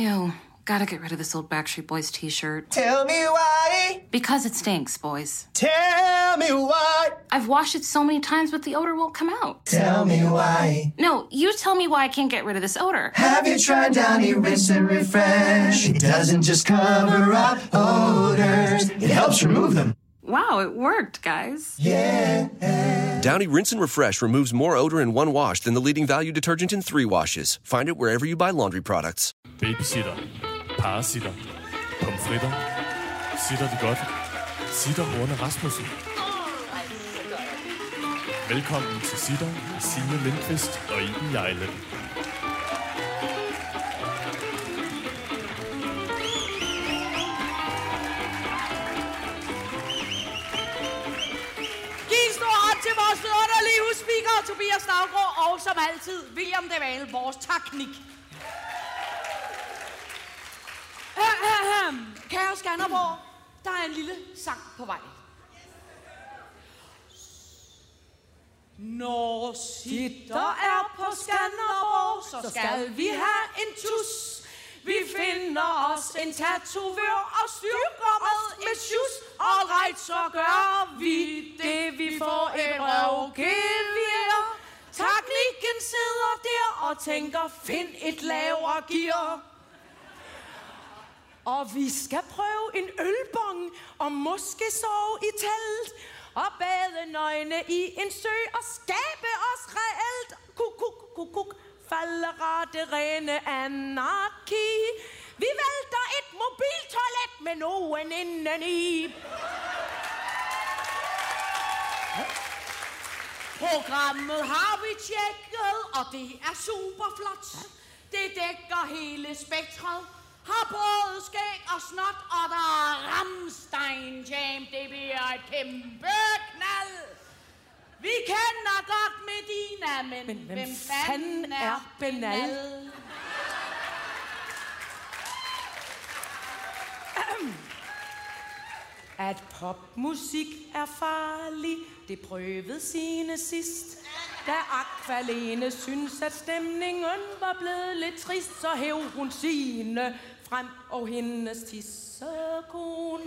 Ew. Gotta get rid of this old Backstreet Boys t shirt. Tell me why. Because it stinks, boys. Tell me why. I've washed it so many times, but the odor won't come out. Tell me why. No, you tell me why I can't get rid of this odor. Have you tried Downy Rinse and Refresh? It doesn't just cover up odors, it helps remove them. Wow, it worked, guys. Yeah. Downy Rinse and Refresh removes more odor in one wash than the leading value detergent in three washes. Find it wherever you buy laundry products. Babysitter. Parasitter. Pomfritter. Sitter de er godt? Sitter Horne Rasmussen. Velkommen til Sitter med Signe Lindqvist og Iben Jejle. Speaker husspeaker, Tobias Stavgaard, og som altid, William de Vale, vores teknik. Kære Skanderborg, der er en lille sang på vej. Når sitter er på Skanderborg, så skal vi have en tus. Vi finder os en tatovør og styrker os med shoes. All right, så gør vi det, vi får et røvgevir. Teknikken sidder der og tænker, find et lavere gear. Og vi skal prøve en ølbong, og måske sove i telt. Og bade nøgne i en sø og skabe os reelt. Kuk, kuk, kuk, kuk. Falder det rene anarki. Vi vælter et mobiltoilet med nogen indeni. Programmet har vi tjekket, og det er super flot. Det dækker hele spektret. Har både skæg og snot, og der er Ramstein Jam. Det bliver et kæmpe knald. Vi kender godt Medina, men, men hvem, hvem fanden er Benal? At popmusik er farlig, det prøvede sine sidst. Da Aqualene synes, at stemningen var blevet lidt trist, så hæv hun sine frem og hendes tissekon.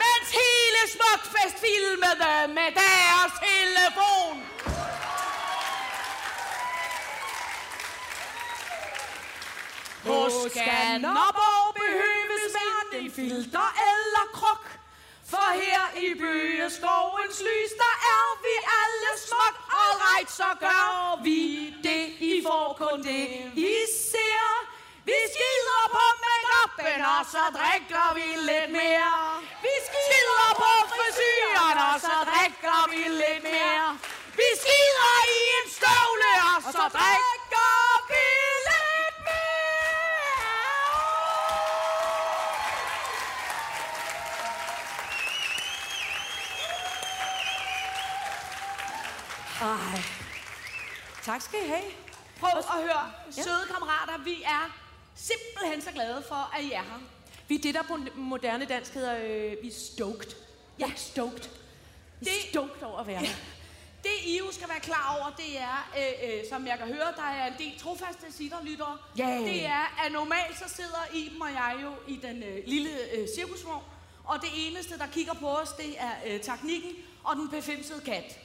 Mens hele Smukfest filmede med deres telefon. På Skanderborg behøves hverken filter eller krok. For her i bøgeskovens lys, der er vi alle smuk. Alright, så gør vi det. I får kun det, I ser. Vi skider på make-up'en, og så drikker vi lidt mere. Vi skider på frisyren, og så drikker vi lidt mere. Vi skider i en støvle, og så drikker vi lidt mere. Ej. Tak skal I have. Prøv at høre, søde kammerater, vi er simpelthen så glade for, at I er her. Vi er det, der på moderne dansk hedder, øh, vi er stoked. Ja. Stoked. Vi er Det- stoked over at være her. Det I jo skal være klar over, det er, øh, øh, som jeg kan høre, der er en del trofaste sitterlyttere. Ja. Det er, at normalt så sidder Iben og jeg jo i den øh, lille øh, cirkusvogn, og det eneste, der kigger på os, det er øh, teknikken og den befimsede kat.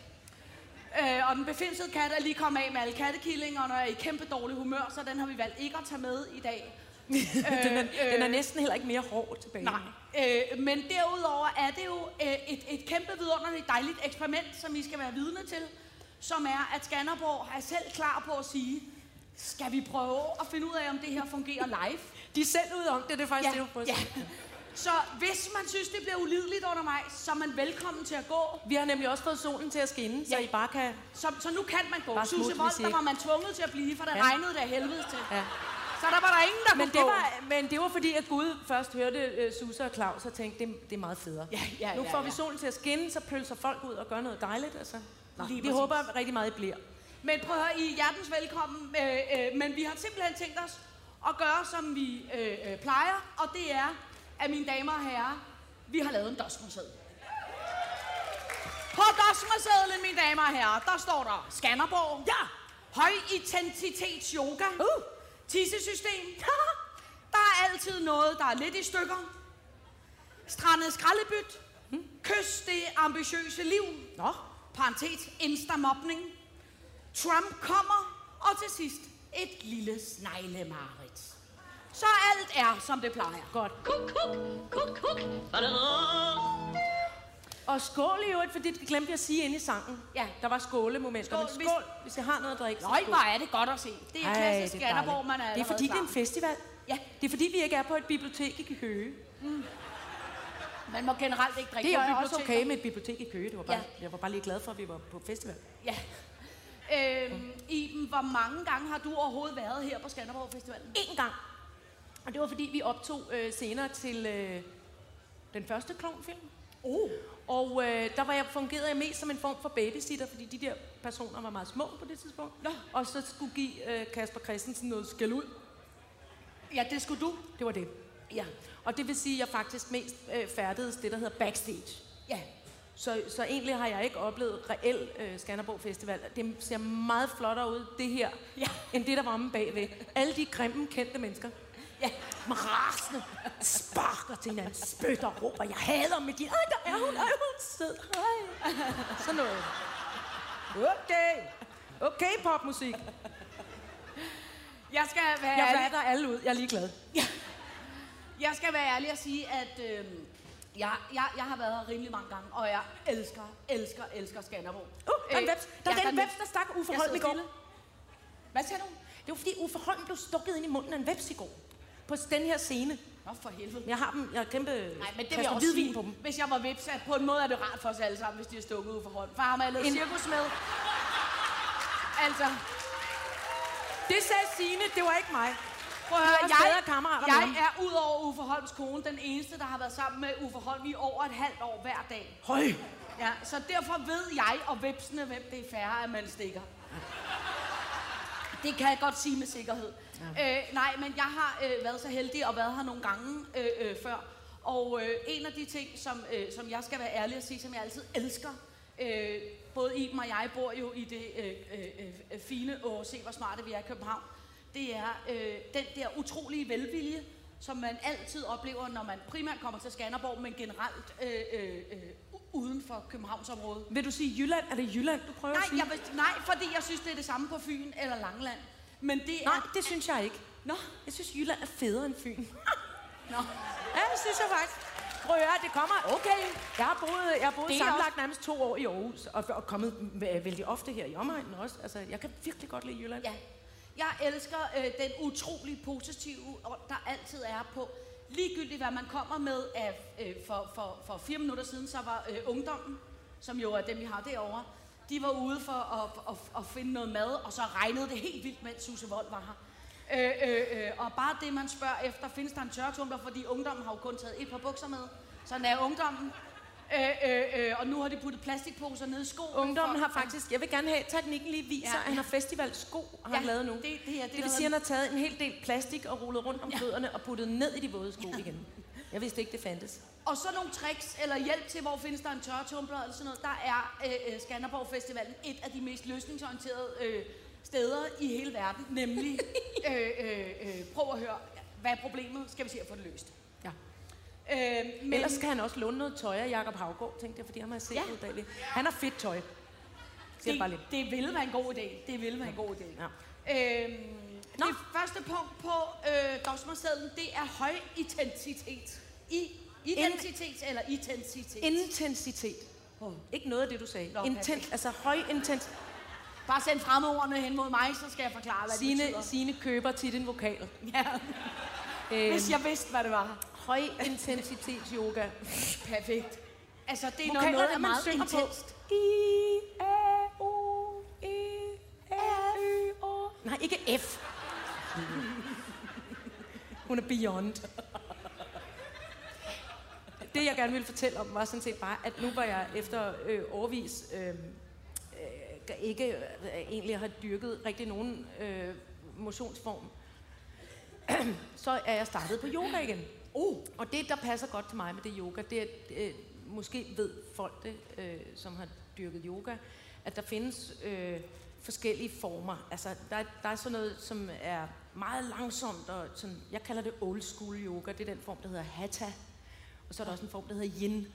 Øh, og den befimsede kat er lige kommet af med alle kattekillingerne og er i kæmpe dårlig humør, så den har vi valgt ikke at tage med i dag. Den, er, den er næsten heller ikke mere hård tilbage. Nej. Øh, men derudover er det jo øh, et, et kæmpe vidunderligt dejligt eksperiment, som I skal være vidne til, som er, at Skanderborg er selv klar på at sige, skal vi prøve at finde ud af, om det her fungerer live? De er selv ud om det, det er faktisk Ja, det, du ja. Så hvis man synes, det bliver ulideligt undervejs, så er man velkommen til at gå. Vi har nemlig også fået solen til at skinne, så Ja. I bare kan... Så, så nu kan man gå. Susse Vold, der var man tvunget til at blive, for det Ja. regnede der helvede til. Ja. Så der var der ingen, der Men kunne det, gå. var, men det var fordi, at Gud først hørte uh, Susse og Claus og tænkte, det, det er meget federe. Ja, ja, nu ja, får vi ja. solen til at skinne, så pølser folk ud og gør noget dejligt. Altså. Nå, Lige vi præcis. håber rigtig meget, I bliver. Men prøv at høre, I er hjertens velkommen. Øh, øh, men vi har simpelthen tænkt os at gøre, som vi øh, øh, plejer. Og det er, at mine damer og herrer, vi har lavet en dosmerseddel. På dosmersedlen, mine damer og herrer, der står der Skanderborg. Ja. Høj intensitets yoga. Uh. Tissesystem. altid noget, der er lidt i stykker. Strandet skraldebyt. Kys det ambitiøse liv. Nå, Parentes, instamobning. Trump kommer. Og til sidst, et lille sneglemarit. Så alt er, som det plejer. godt. Kuk, kuk, kuk, kuk. Og skål i øvrigt, fordi det glemte jeg at sige inde i sangen. Ja. Der var skålemomenter. Skål, Men hvis- skål, hvis jeg har noget at drikke. Nøj, hvor er det godt at se. Det er Ej, klassisk det er Skanderborg, dejligt. man er Det er fordi, det er en festival. Ja. Det er fordi, vi ikke er på et bibliotek i Køge. Man må generelt ikke drikke Det er også okay med et bibliotek i Køge. Det var bare, Ja. Jeg var bare lige glad for, at vi var på festival. Ja. Øhm, Iben, hvor mange gange har du overhovedet været her på Skanderborg Festivalen? En gang. Og det var fordi, vi optog øh, senere til øh, den første klovnfilm. Oh. Og øh, der var jeg fungerede jeg mest som en form for babysitter, fordi de der personer var meget små på det tidspunkt. Nå. Og så skulle give øh, Kasper Christensen noget skæld ud. Ja, det skulle du. Det var det. Ja. Og det vil sige, at jeg faktisk mest øh, færdedes det, der hedder backstage. Ja. Så, så egentlig har jeg ikke oplevet reel øh, Skanderborg Festival. Det ser meget flottere ud, det her, Ja. end det, der var om bagved. Alle de grimme, kendte mennesker. Ja. Med rasende, sparker til hinanden, spytter og råber, jeg hader med din. Ej, der er hun, ej, hun er sød. Ej. Sådan noget. Okay. Okay, popmusik. Jeg skal være Jeg ærlig. vatter alle ud. Jeg er ligeglad. Jeg skal være ærlig og sige, at øh, jeg, jeg, jeg har været her rimelig mange gange, og jeg elsker, elsker, elsker Skanderborg. Uh, der er en Øh, veps. Der ja, er den er veps, der stak Holm i går. Hvad siger du? Det var fordi Uffe Holm blev stukket ind i munden af en veps i går. På den her scene. Nå, for helvede. Jeg har dem, jeg har kæmpe Nej, men det vil jeg også hvidvin sige, på dem. hvis jeg var vips, at på en måde er det rart for os alle sammen, hvis de har stukket ud for hånden. Ham har lavet En- cirkus med. Altså, Det sagde Signe, det var ikke mig. prøv at er høre, jeg, bedre kammerater jeg er ud over Uffe Holms kone, den eneste, der har været sammen med Uffe Holm i over et halvt år hver dag. Høj. Ja, så derfor ved jeg og vipsene, hvem det er færre, at man stikker. Det kan jeg godt sige med sikkerhed. Ja. Øh, nej, men jeg har øh, været så heldig og været her nogle gange øh, øh, før. Og øh, en af de ting, som, øh, som jeg skal være ærlig at sige, som jeg altid elsker, øh, både Iben og jeg bor jo i det øh, øh, øh, fine, og se hvor smarte vi er i København, det er øh, den der utrolige velvilje, som man altid oplever, når man primært kommer til Skanderborg, men generelt øh, øh, øh, uden for Københavnsområdet. Vil du sige Jylland? Er det Jylland, du prøver Nej, at sige? jeg vil, nej, fordi jeg synes, det er det samme på Fyn eller Langeland. Men det Nej, er... det synes jeg ikke. Nå, Jeg synes, Jylland er federe end Fyn. nå. Ja, det synes jeg faktisk. Prøv at høre, det kommer... Okay. Jeg har boet, jeg har boet sammenlagt også- nærmest to år i Aarhus, og, og kommet vældig ofte her i omegnen også. Altså, jeg kan virkelig godt lide Jylland. Ja. Jeg elsker øh, den utrolig positive, der altid er på ligegyldigt, hvad man kommer med. Af, øh, for, for, for fire minutter siden, så var øh, ungdommen, som jo er dem, vi har derovre, de var ude for at, at, at finde noget mad, og så regnede det helt vildt, mens Susse Vold var her. Øh, øh, øh, og bare det, man spørger efter, findes der en tørretumbler, fordi ungdommen har jo kun taget et par bukser med. Sådan er ungdommen. Øh, øh, øh, og nu har de puttet plastikposer ned i skoen. Ungdommen for- har faktisk, jeg vil gerne have, at teknikken lige viser, Ja. ja. at han har festivalsko, har Ja, han lavet nu. det- det her, det det vil sige, at han har taget en hel del plastik og rullet rundt om fødderne og puttet ned i de våde sko igen. Jeg vidste ikke, det fandtes. Og så nogle tricks eller hjælp til, hvor findes der en tørretumbler eller sådan noget. Der er øh, øh, Skanderborg Festivalen et af de mest løsningsorienterede øh, steder i hele verden. Nemlig, øh, øh, øh, prøv at høre, hvad er problemet? Skal vi se at få det løst. Ja. Øh, men. Ellers kan han også låne noget tøj af Jakob Havgård, tænkte jeg, fordi han har set Ja. ja. ud bagved. Han har fedt tøj. Siger det, bare lidt. det ville være en god idé. Det ville være en god idé. Ja. Øhm, det første punkt på øh, dagsmålsedlen, det er høj intensitet. I, identitet eller intensitet? Intensitet. Oh. Ikke noget af det, du sagde. Nå, Intens, perfekt. altså høj intens. Bare send fremmedordene hen mod mig, så skal jeg forklare, hvad det Sine, betyder. sine køber tit en vokal. Ja, Øhm, hvis jeg vidste, hvad det var. Høj intensitets yoga. Perfekt. Altså, det er Vokaler, noget er man meget intenst. I, A, O, E, R, Ø, O. Nej, ikke F. Hun er beyond. Det, jeg gerne ville fortælle om, var sådan set bare, at nu var jeg efter øh, overvis øh, øh, ikke øh, egentlig har dyrket rigtig nogen øh, motionsform, så er jeg startet på yoga igen. Oh. Og det, der passer godt til mig med det yoga, det er, øh, måske ved folk det, øh, som har dyrket yoga, at der findes øh, forskellige former. Altså, der, der er sådan noget, som er meget langsomt, og sådan, jeg kalder det old school yoga. Det er den form, der hedder hatha. Og så er der også en form, der hedder yin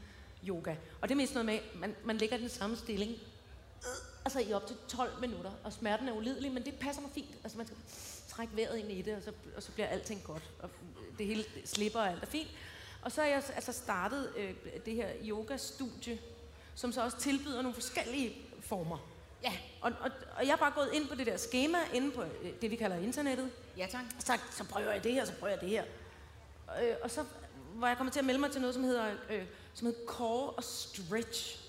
yoga. Og det er mest noget med, at man, man ligger i den samme stilling, øh, altså i op til 12 minutter, og smerten er ulidelig, men det passer mig fint. Altså man skal trække vejret ind i det, og så, og så bliver alting godt, og det hele slipper, og alt er fint. Og så har jeg altså startet øh, det her yoga-studie, som så også tilbyder nogle forskellige former. Ja. Og, og, og jeg er bare gået ind på det der schema, inde på øh, det, vi kalder internettet, Ja, tak. sagt, så prøver jeg det her, så prøver jeg det her. Øh, og så var jeg kommet til at melde mig til noget, som hedder, øh, som hedder core og stretch.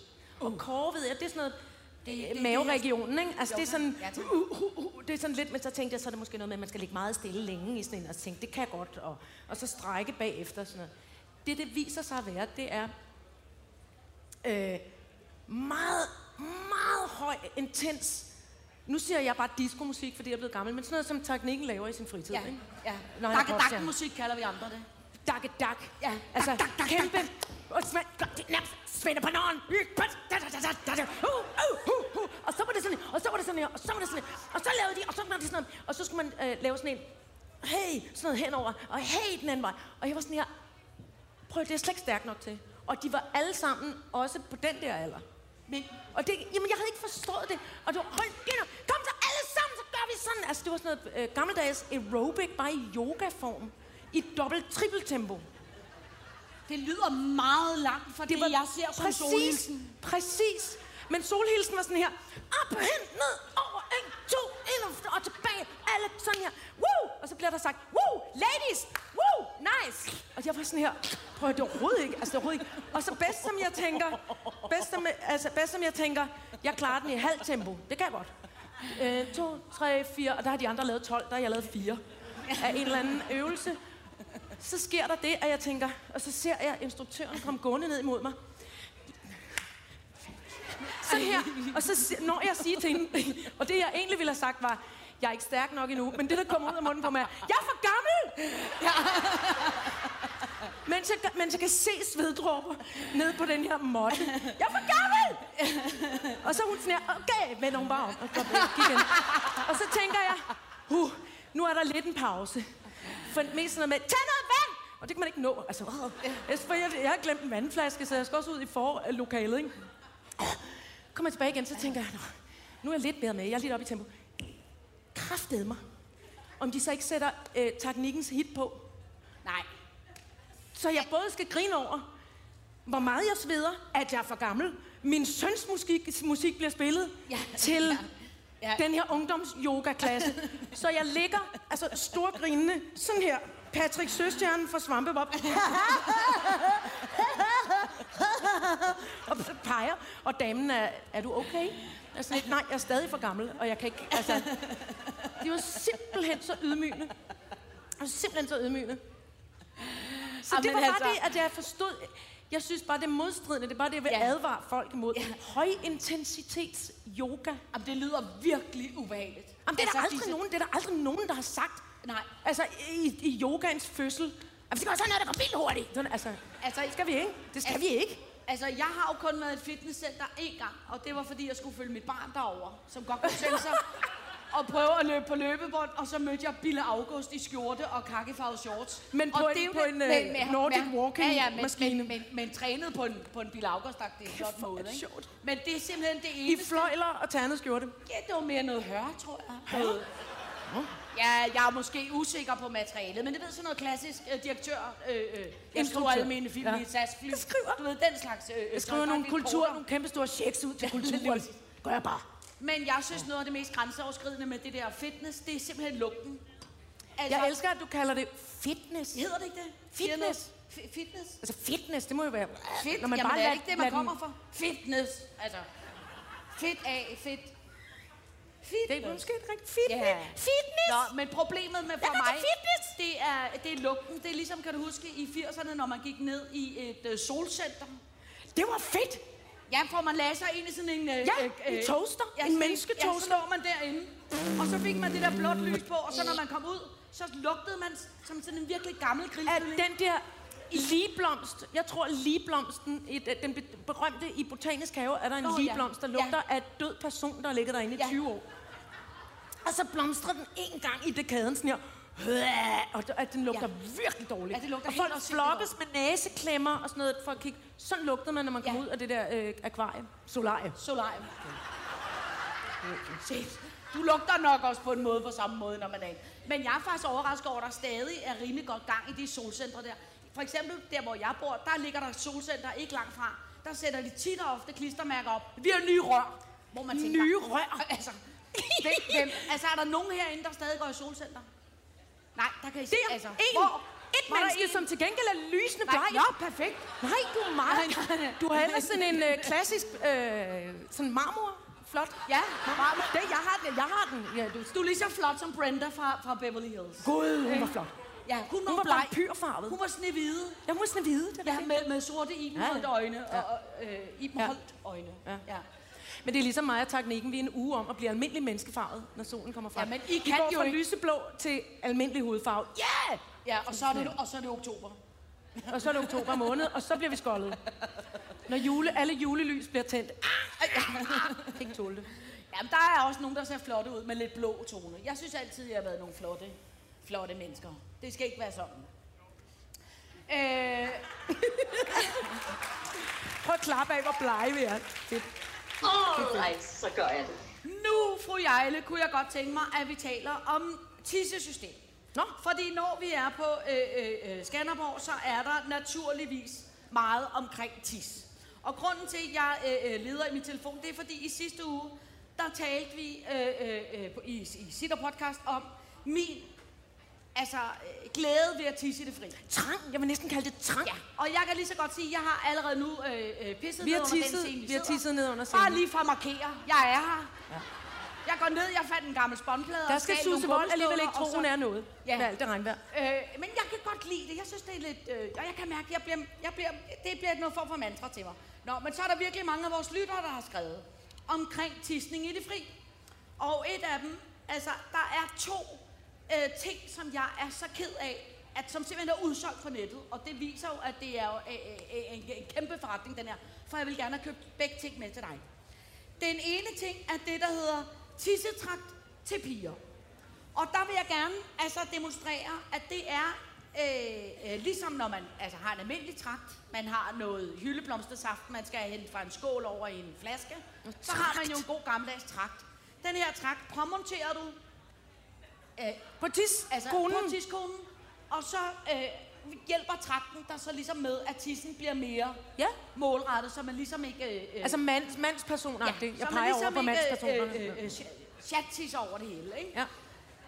Uh. Og core, ved jeg, det er sådan noget, det, det- det, maveregionen, ikke? Altså, det er sådan, Ja, tak. uh, uh, uh, det er sådan lidt, men så tænkte jeg, så er det måske noget med, at man skal ligge meget stille længe i sådan en, og så tænkte, det kan jeg godt, og, og så strække bagefter, sådan noget. Det, det viser sig at være, det er øh, meget, meget høj, intens, nu siger jeg bare diskomusik, fordi jeg er blevet gammel, men sådan noget, som teknikken laver i sin fritid, Ja, ikke? ja. Dakke popstjerne. musik kalder vi andre det. Dakke, dak. Ja. Altså, Dak, dak, kæmpe... Og er nærmest spænde på uh. Og så var det sådan, og så var det sådan og så var det sådan. Og så lavede de, og så var det sådan. Og så skulle man øh, lave sådan en, hey, sådan noget henover, og hey, den anden vej. Og jeg var sådan her, prøv det er slet ikke stærkt nok til. Og de var alle sammen også på den der alder. Men Og det, jamen, jeg havde ikke forstået det. Og det var, hold ind, kom så alle sammen, så gør vi sådan. Altså, det var sådan noget øh, gammeldags aerobic, bare i yogaform. I dobbelt, trippel tempo. det lyder meget langt fra det, det jeg ser som præcis, solhilsen. Præcis. Men solhilsen var sådan her. Op, hen, ned, over, en, to, ind og, og tilbage. Alle sådan her. Woo! Og så bliver der sagt, woo, ladies, woo, nice. Og jeg var sådan her, prøv at det er overhovedet ikke, altså det er overhovedet ikke. Og så bedst som jeg tænker, bedst som, altså bedst som jeg tænker, jeg klarer den i halv tempo. Det kan jeg godt. Øh, to, tre, fire, og der har de andre lavet 12, der har jeg lavet fire. Af en eller anden øvelse. Så sker der det, at jeg tænker, og så ser jeg instruktøren komme gående ned imod mig. Så her. Og så når jeg siger til hende, og det jeg egentlig ville have sagt var, jeg er ikke stærk nok endnu, men det der kommer ud af munden på mig er, jeg er for gammel! Ja. mens, jeg, mens jeg kan se sveddråber ned på den her måtte. Jeg er for gammel! og så hun sådan her, okay, vender hun bare om og går væk igen. Og så tænker jeg, huh, nu er der lidt en pause. For mest sådan noget med, tag noget! Og det kan man ikke nå. Altså, jeg, for jeg, jeg har glemt en vandflaske, så jeg skal også ud i forlokalet, ikke? Kommer jeg tilbage igen, så tænker jeg, nu er jeg lidt bedre med. Jeg er lidt oppe i tempo. Kraftede mig. Om de så ikke sætter øh, teknikkens hit på. Nej. Så jeg både skal grine over, hvor meget jeg sveder, at jeg er for gammel. Min søns musik, musik bliver spillet Ja, til ja, ja. den her ungdoms-yoga-klasse. Så jeg ligger, altså storgrinende, sådan her. Patrick Søstjernen fra Svampebob. og peger, og damen er, er du okay? Altså, nej, jeg er stadig for gammel, og jeg kan ikke, altså... Det var simpelthen så ydmygende. Det var simpelthen så ydmygende. Så det Jamen var bare altså- det, at jeg forstod... Jeg synes bare, det er modstridende. Det er bare det, jeg vil Ja. advare folk imod. Ja. Højintensitets yoga. Jamen, det lyder virkelig ubehageligt. Jamen, det er der Altså, aldrig disse- nogen, det er der aldrig nogen, der har sagt. Nej. Altså, i, i yogaens fødsel. Jamen, det være sådan noget, der går vildt hurtigt. Sådan, altså, Altså, det skal vi ikke. Det skal Altså- vi ikke. Altså, jeg har jo kun været i et fitnesscenter én gang, og det var fordi, jeg skulle følge mit barn derover, som godt kunne tænke sig at prøve at løbe på løbebånd, og så mødte jeg Bille August i skjorte og kakkefarvede shorts. Men på og en- jo på det- en, øh, men- men- Nordic men- walking ja, ja, men, maskine. Men, men, men, trænet på en, på en Bille august det er flot måde, det ikke? sjovt. Men det er simpelthen det I eneste. fløjler og ternet skjorte. Ja, det var mere noget hør, tror jeg. Noget. Ja, jeg er måske usikker på materialet, men det ved sådan noget klassisk øh, direktør, øh, øh, jeg skriver Instruktør. almindelig film Ja. i SAS fly. Jeg skriver. Du ved, den slags. Øh, Jeg skriver nogle kultur, nogle kæmpe store checks ud til kulturen. Gør jeg bare. Men jeg synes, noget af det mest grænseoverskridende med det der fitness, det er simpelthen lugten. Altså, Jeg elsker, at du kalder det fitness. Hedder det ikke det? Fitness. F- fitness? Altså fitness, det må jo være... Fit? Når man Jamen, bare er det ikke det, man lader den- kommer for? Fitness. Altså, fit af, fit. Det er Fitness. måske ikke rigtigt. Fitness. Ja. Fitness. Nå, men problemet med for mig, fitness. det er, det er lugten. Det er ligesom, kan du huske, i 80'erne, når man gik ned i et øh, solcenter. Det var fedt. Ja, for man lagde sig ind i sådan en... Øh, Ja, en toaster. En så- mennesketoaster. Ja, så lå man derinde. Og så fik man det der blåt lys på, og så når man kom ud, så lugtede man som sådan en virkelig gammel At grillkylling. den der ligeblomst, jeg tror ligeblomsten, i den- den be- berømte i Botanisk Have, er der en ja. ligeblomst, der lugter Ja. af død person, der har ligget derinde i Ja. 20 år. Og så blomstrer den en gang i dekaden sådan her. Og at den lugter ja. virkelig dårligt. Ja, det lugter og folk flokkes med næseklemmer og sådan noget for at kigge. Sådan lugter man, når man kommer Ja. ud af det der øh, akvarium. Solarium. Solarium. Se, du lugter nok også på en måde på samme måde, når man er. Men jeg er faktisk overrasket over, at der stadig er rimelig godt gang i de solcentre der. For eksempel der, hvor jeg bor, der ligger der solcenter ikke langt fra. Der sætter de tit og ofte klistermærker op. Vi har nye rør. Hvor man tænker, Nye rør? Altså, hvem, hvem, altså, er der nogen herinde, der stadig går i solcenter? Nej, der kan I se. Der, altså, en, hvor? et Var menneske, en? som til gengæld er lysende Nej, bleg. nå, perfekt. Nej, du er meget... Nej, nej, nej. Du har ellers sådan en øh, klassisk øh, sådan marmor. Flot. Ja, marmor. Det, jeg har den. Jeg har den. Ja, du, Du er lige så flot som Brenda fra, fra Beverly Hills. Gud, hun var flot. Ja, hun var, Hun var bleg. vampyrfarvet. Hun var snehvide. Jeg må sådan vide det. Ja, med, med sorte Ibenholdt Ja, øjne. Og, og øh, Ibenholdt øjne. Ja. ja. Men det er ligesom mig og teknikken. Vi er en uge om at blive almindelig menneskefarvet, når solen kommer frem. Ja, men I vi kan går jo fra ikke- lyseblå til almindelig hudfarve. Ja! Yeah! Ja, og så, er det, og så er det oktober. Og så er det oktober måned, og så bliver vi skoldet. Når jule, alle julelys bliver tændt. Ah, jeg kan ikke tåle det. Jamen, der er også nogen, der ser flotte ud med lidt blå tone. Jeg synes altid, jeg har været nogle flotte, flotte mennesker. Det skal ikke være sådan. Øh, Prøv at klappe af, hvor blege vi er. Fedt. Alright, så gør jeg det. nu, fru Jejle, kunne jeg godt tænke mig, at vi taler om tissesystem. Nå. Fordi når vi er på øh, øh, øh, Skanderborg, så er der naturligvis meget omkring tis. Og grunden til, at jeg øh, øh, leder i min telefon, det er fordi i sidste uge, der talte vi øh, øh, øh, på- i, i Sitter Podcast om min altså, øh, glæde ved at tisse i det fri. Trang. Jeg vil næsten kalde det trang. Ja, og jeg kan lige så godt sige, at jeg har allerede nu øh, øh, pisset Vi har ned under tisset- den scene, vi har sidder. tisset ned under Bare scenen. lige for at markere, jeg er her. Ja. Jeg går ned, jeg fandt en gammel spåndplade. Der skal Susse Vold alligevel ikke tro, hun er noget. Ja. Med alt det regnvejr. Øh, men jeg kan godt lide det. Jeg synes, det er lidt... Øh, og jeg kan mærke, jeg bliver, jeg bliver, det bliver noget form for mantra til mig. Nå, men så er der virkelig mange af vores lyttere, der har skrevet omkring tisning i det fri. Og et af dem, altså, der er to øh, ting, som jeg er så ked af, at som simpelthen er udsolgt for nettet. Og det viser jo, at det er jo øh, øh, øh, en, en kæmpe forretning, den her. For jeg vil gerne have købt begge ting med til dig. Den ene ting er det, der hedder tissetrakt til piger. Og der vil jeg gerne altså demonstrere, at det er øh, øh, ligesom når man altså, har en almindelig trakt. Man har noget hyldeblomstersaft, man skal hente fra en skål over i en flaske. Så har man jo en god gammeldags trakt. Den her trakt påmonterer du øh, På tis, altså konen. på tidskonen, og så øh, hjælper trakten der så ligesom med, at tissen bliver mere Ja. målrettet, så man ligesom ikke... Øh, øh, Altså mands, mandspersonagtigt. jeg så man peger over på mandspersonerne. Øh, øh, øh, over det hele, ikke? Ja.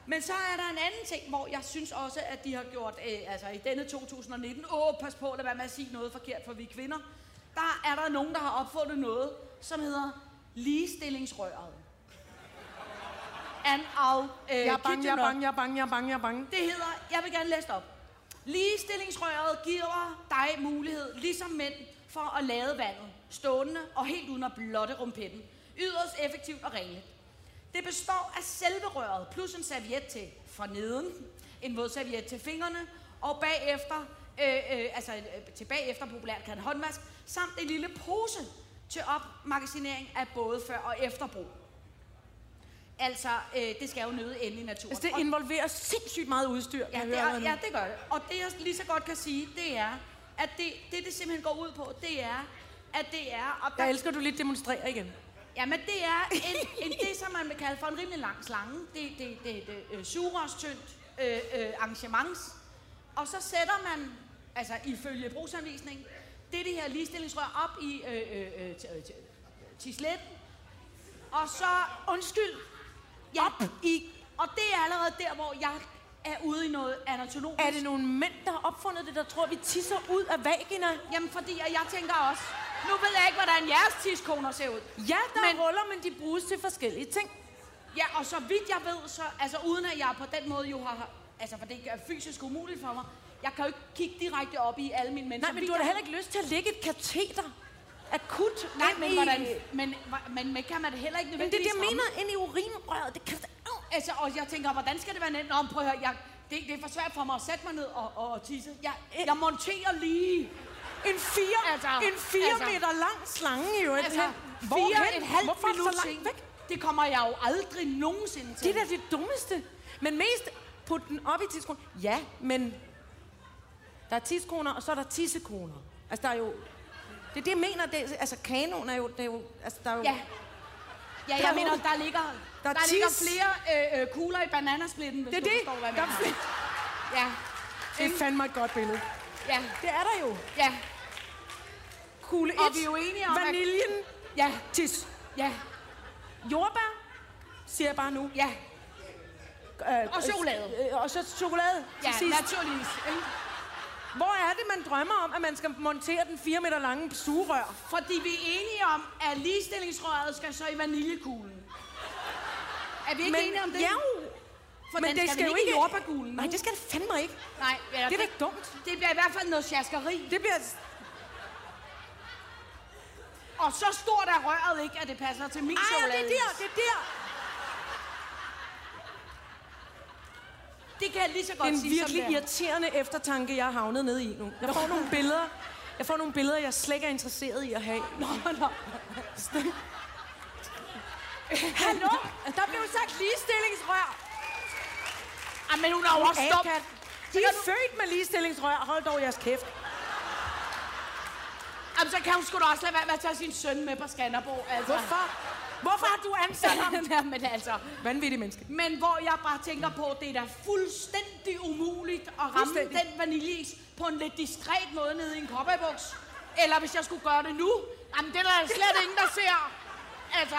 Men så er der en anden ting, hvor jeg synes også, at de har gjort, øh, altså i denne 2019, åh, pas på, lad være med at sige noget forkert, for vi er kvinder. Der er der nogen, der har opfundet noget, som hedder ligestillingsrøret. And I'll, øh, Jeg er bange, jeg er bange, jeg er bange, jeg er bange, jeg er bange. Det hedder, jeg vil gerne læse det op. Ligestillingsrøret giver dig mulighed, ligesom mænd, for at lade vandet stående og helt uden at blotte rumpetten. Yderst effektivt og renligt. Det består af selve røret, plus en serviet til for neden, en våd serviet til fingrene, og bagefter, øh, øh, altså øh, til bagefter populært kaldet håndvask, samt en lille pose til opmagasinering af både før og efterbrug. Altså, øh, det skal jo nøde ende i naturen. Altså, det involverer sindssygt meget udstyr, kan Ja, jeg det er, ja, det gør det. Og det, jeg lige så godt kan sige, det er, at det, det, det simpelthen går ud på, det er, at det er... Og der, Jeg elsker, du lige demonstrerer igen. Jamen, det er en, en, det, som man vil kalde for en rimelig lang slange. Det, det, det, det øh, sugerørstyndt øh, øh, arrangements. Og så sætter man, altså ifølge brugsanvisning, det, det her ligestillingsrør op i øh, øh, øh, øh, tisletten. Og så, undskyld, ja, op i... Og det er allerede der, hvor jeg er ude i noget anatomisk. Er det nogle mænd, der har opfundet det, der tror, vi tisser ud af vagina? Jamen, fordi at jeg tænker også, nu ved jeg ikke, hvordan jeres tidskoner ser ud. Ja, der Men- men... ruller, men de bruges til forskellige ting. Ja, og så vidt jeg ved, så, altså uden at jeg på den måde jo har, altså for det er fysisk umuligt for mig, jeg kan jo ikke kigge direkte op i alle mine mennesker. Nej, men du har da heller ikke lyst til at lægge et kateter akut Nej, men i... hvordan, men, men, men kan man det heller ikke Men det er det, nødvendigvis jeg mener, ind i urinrøret. Det kan... Altså, og jeg tænker, hvordan skal det være nemt? Nå, prøv at høre, jeg, det, det er for svært for mig at sætte mig ned og, og, og tisse. Jeg, jeg monterer lige. En fire, Altså, en fire altså. meter lang slange øvrigt. Altså, fire et halvt Hvorfor så minut langt væk? Det kommer jeg jo aldrig nogensinde til. Det er da det dummeste. Men mest put den op i tidskroner. Ja, men der er tidskroner, og så er der tissekroner. Altså, der er jo... Det er det, jeg mener. Det, altså, kanon er jo... Det er jo altså, der er jo Ja. Ja, Der jeg er mener, der ligger, der der, er der ligger tis. flere øh, øh, kugler i bananasplitten, hvis Det er du det. forstår, hvad jeg Der er mener. flere. Ja, Det er fandme et godt billede. ja, Det er der jo. ja, Kugle 1. Og vi er jo enige om, at- Vaniljen. ja, Tis. ja, Jordbær, siger jeg bare nu. ja. Øh, Og chokolade. Øh, og så chokolade Ja, naturligvis. ikke? Hvor er det, man drømmer om, at man skal montere den 4 meter lange sugerør? Fordi vi er enige om, at ligestillingsrøret skal så i vaniljekuglen. Er vi ikke Men, enige om det? ja. For men det skal, skal jo ikke i jordbærkuglen. Nej, det skal det fandme ikke. Nej, ja, Det er da ikke dumt. Det bliver i hvert fald noget sjaskeri. Det bliver... Og så stort er røret ikke, at det passer til min Ej, og det chokolade. er der, det er der. Det kan jeg lige så godt En sige, virkelig som det er. irriterende eftertanke, jeg har havnet nede i nu. Jeg får nogle billeder, jeg får nogle billeder, jeg slet ikke er interesseret i at have. Nå, nå. Hallo? Der blev sagt ligestillingsrør. Ej, men hun er jo også. A-kat. De er født med ligestillingsrør. Hold dog jeres kæft. Jamen, så kan hun sgu da også lade være med at tage sin søn med på Skanderborg. Altså. Hvorfor? Hvorfor har du ansat ham? Jamen, altså. Vanvittig menneske. Men hvor jeg bare tænker på, det er da fuldstændig umuligt at ramme Fuldstændig. den vaniljeis på en lidt diskret måde nede i en cowboybuks. Eller hvis jeg skulle gøre det nu, jamen det er der slet ingen, der ser. Altså,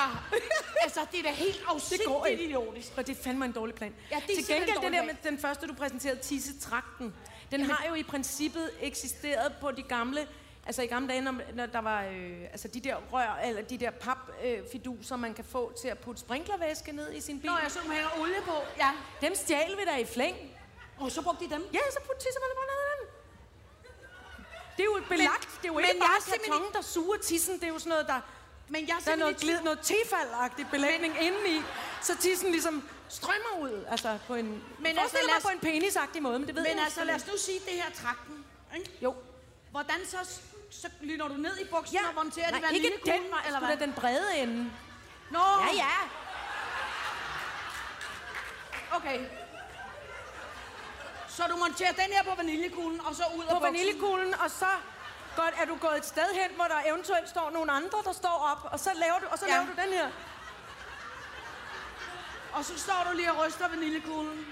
altså det er da helt Det går afsindigt ikke. idiotisk. Og det er fandme en dårlig plan. Ja, det er Til simpelthen gengæld, en den der dårlig med den første, du præsenterede, tissetrakten, den har jo i princippet eksisteret på de gamle, altså i gamle dage, når, når der var øh, altså de der rør, eller de der papfiduser, man kan få til at putte sprinklervæske ned i sin bil. Nå, jeg så, du hænger olie på. Ja. Dem stjal vi der i flæng. Og så brugte de dem. Ja, så putte tisser man bare ned i den. Det er jo belagt. det er jo men ikke jeg bare er simpelthen karton, der suger tissen. Det er jo sådan noget, der... Men jeg er Der er noget, glid, noget tefaldagtig belægning indeni, så tissen ligesom strømmer ud. Altså på en... Men altså, lad os- på en penisagtig måde, men det ved jeg Men altså, lad os nu sige det her trakten. Ikke? Jo. Hvordan så, så lyner du ned i buksen Ja, og monterer det nej, ikke vaniljekuglen, den vej, eller hvad? den brede ende. Nå, Ja, ja. okay. Så du monterer den her på vaniljekuglen, og så ud af På vaniljekuglen, og så godt, er du gået et sted hen, hvor der eventuelt står nogle andre, der står op, og så laver du, og så Ja. laver du den her. Og så står du lige og ryster vaniljekuglen.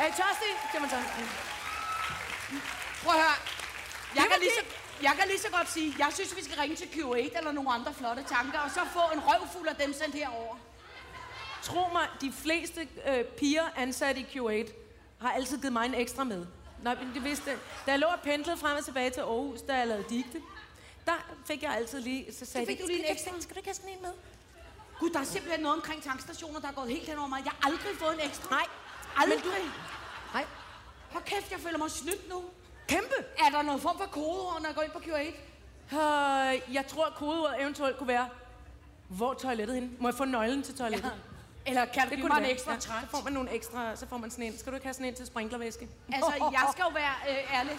Er I tørstig? Det man så. Prøv at høre. Jeg kan, lige så, jeg kan lige så godt sige, jeg synes, vi skal ringe til Q8 eller nogle andre flotte tanker, og så få en røvfuld af dem sendt herover. Tro mig, de fleste øh, piger ansat i Q8 har altid givet mig en ekstra med. Nej, men det vidste Da jeg lå og pendlede frem og tilbage til Aarhus, da jeg lavede digte, der fik jeg altid lige... Så sagde fik de, du lige en "Skal ekstra?" Skal du ikke have sådan en med? Gud, der er simpelthen noget omkring tankstationer, der er gået helt hen over mig. Jeg har aldrig fået en ekstra. Nej. Aldrig. Men du-. Hold kæft, jeg føler mig snydt nu. Kæmpe! Er der noget form for kodeord, når jeg går ind på Q8? Øh, jeg tror, kodeordet eventuelt kunne være, hvor er toilettet henne? Må jeg få nøglen til toilettet? Eller kan du give mig en ekstra ja? Så får man nogle ekstra, så får man sådan en. Skal du ikke have sådan en til sprinklervæske? Altså, jeg skal jo være øh, ærlig.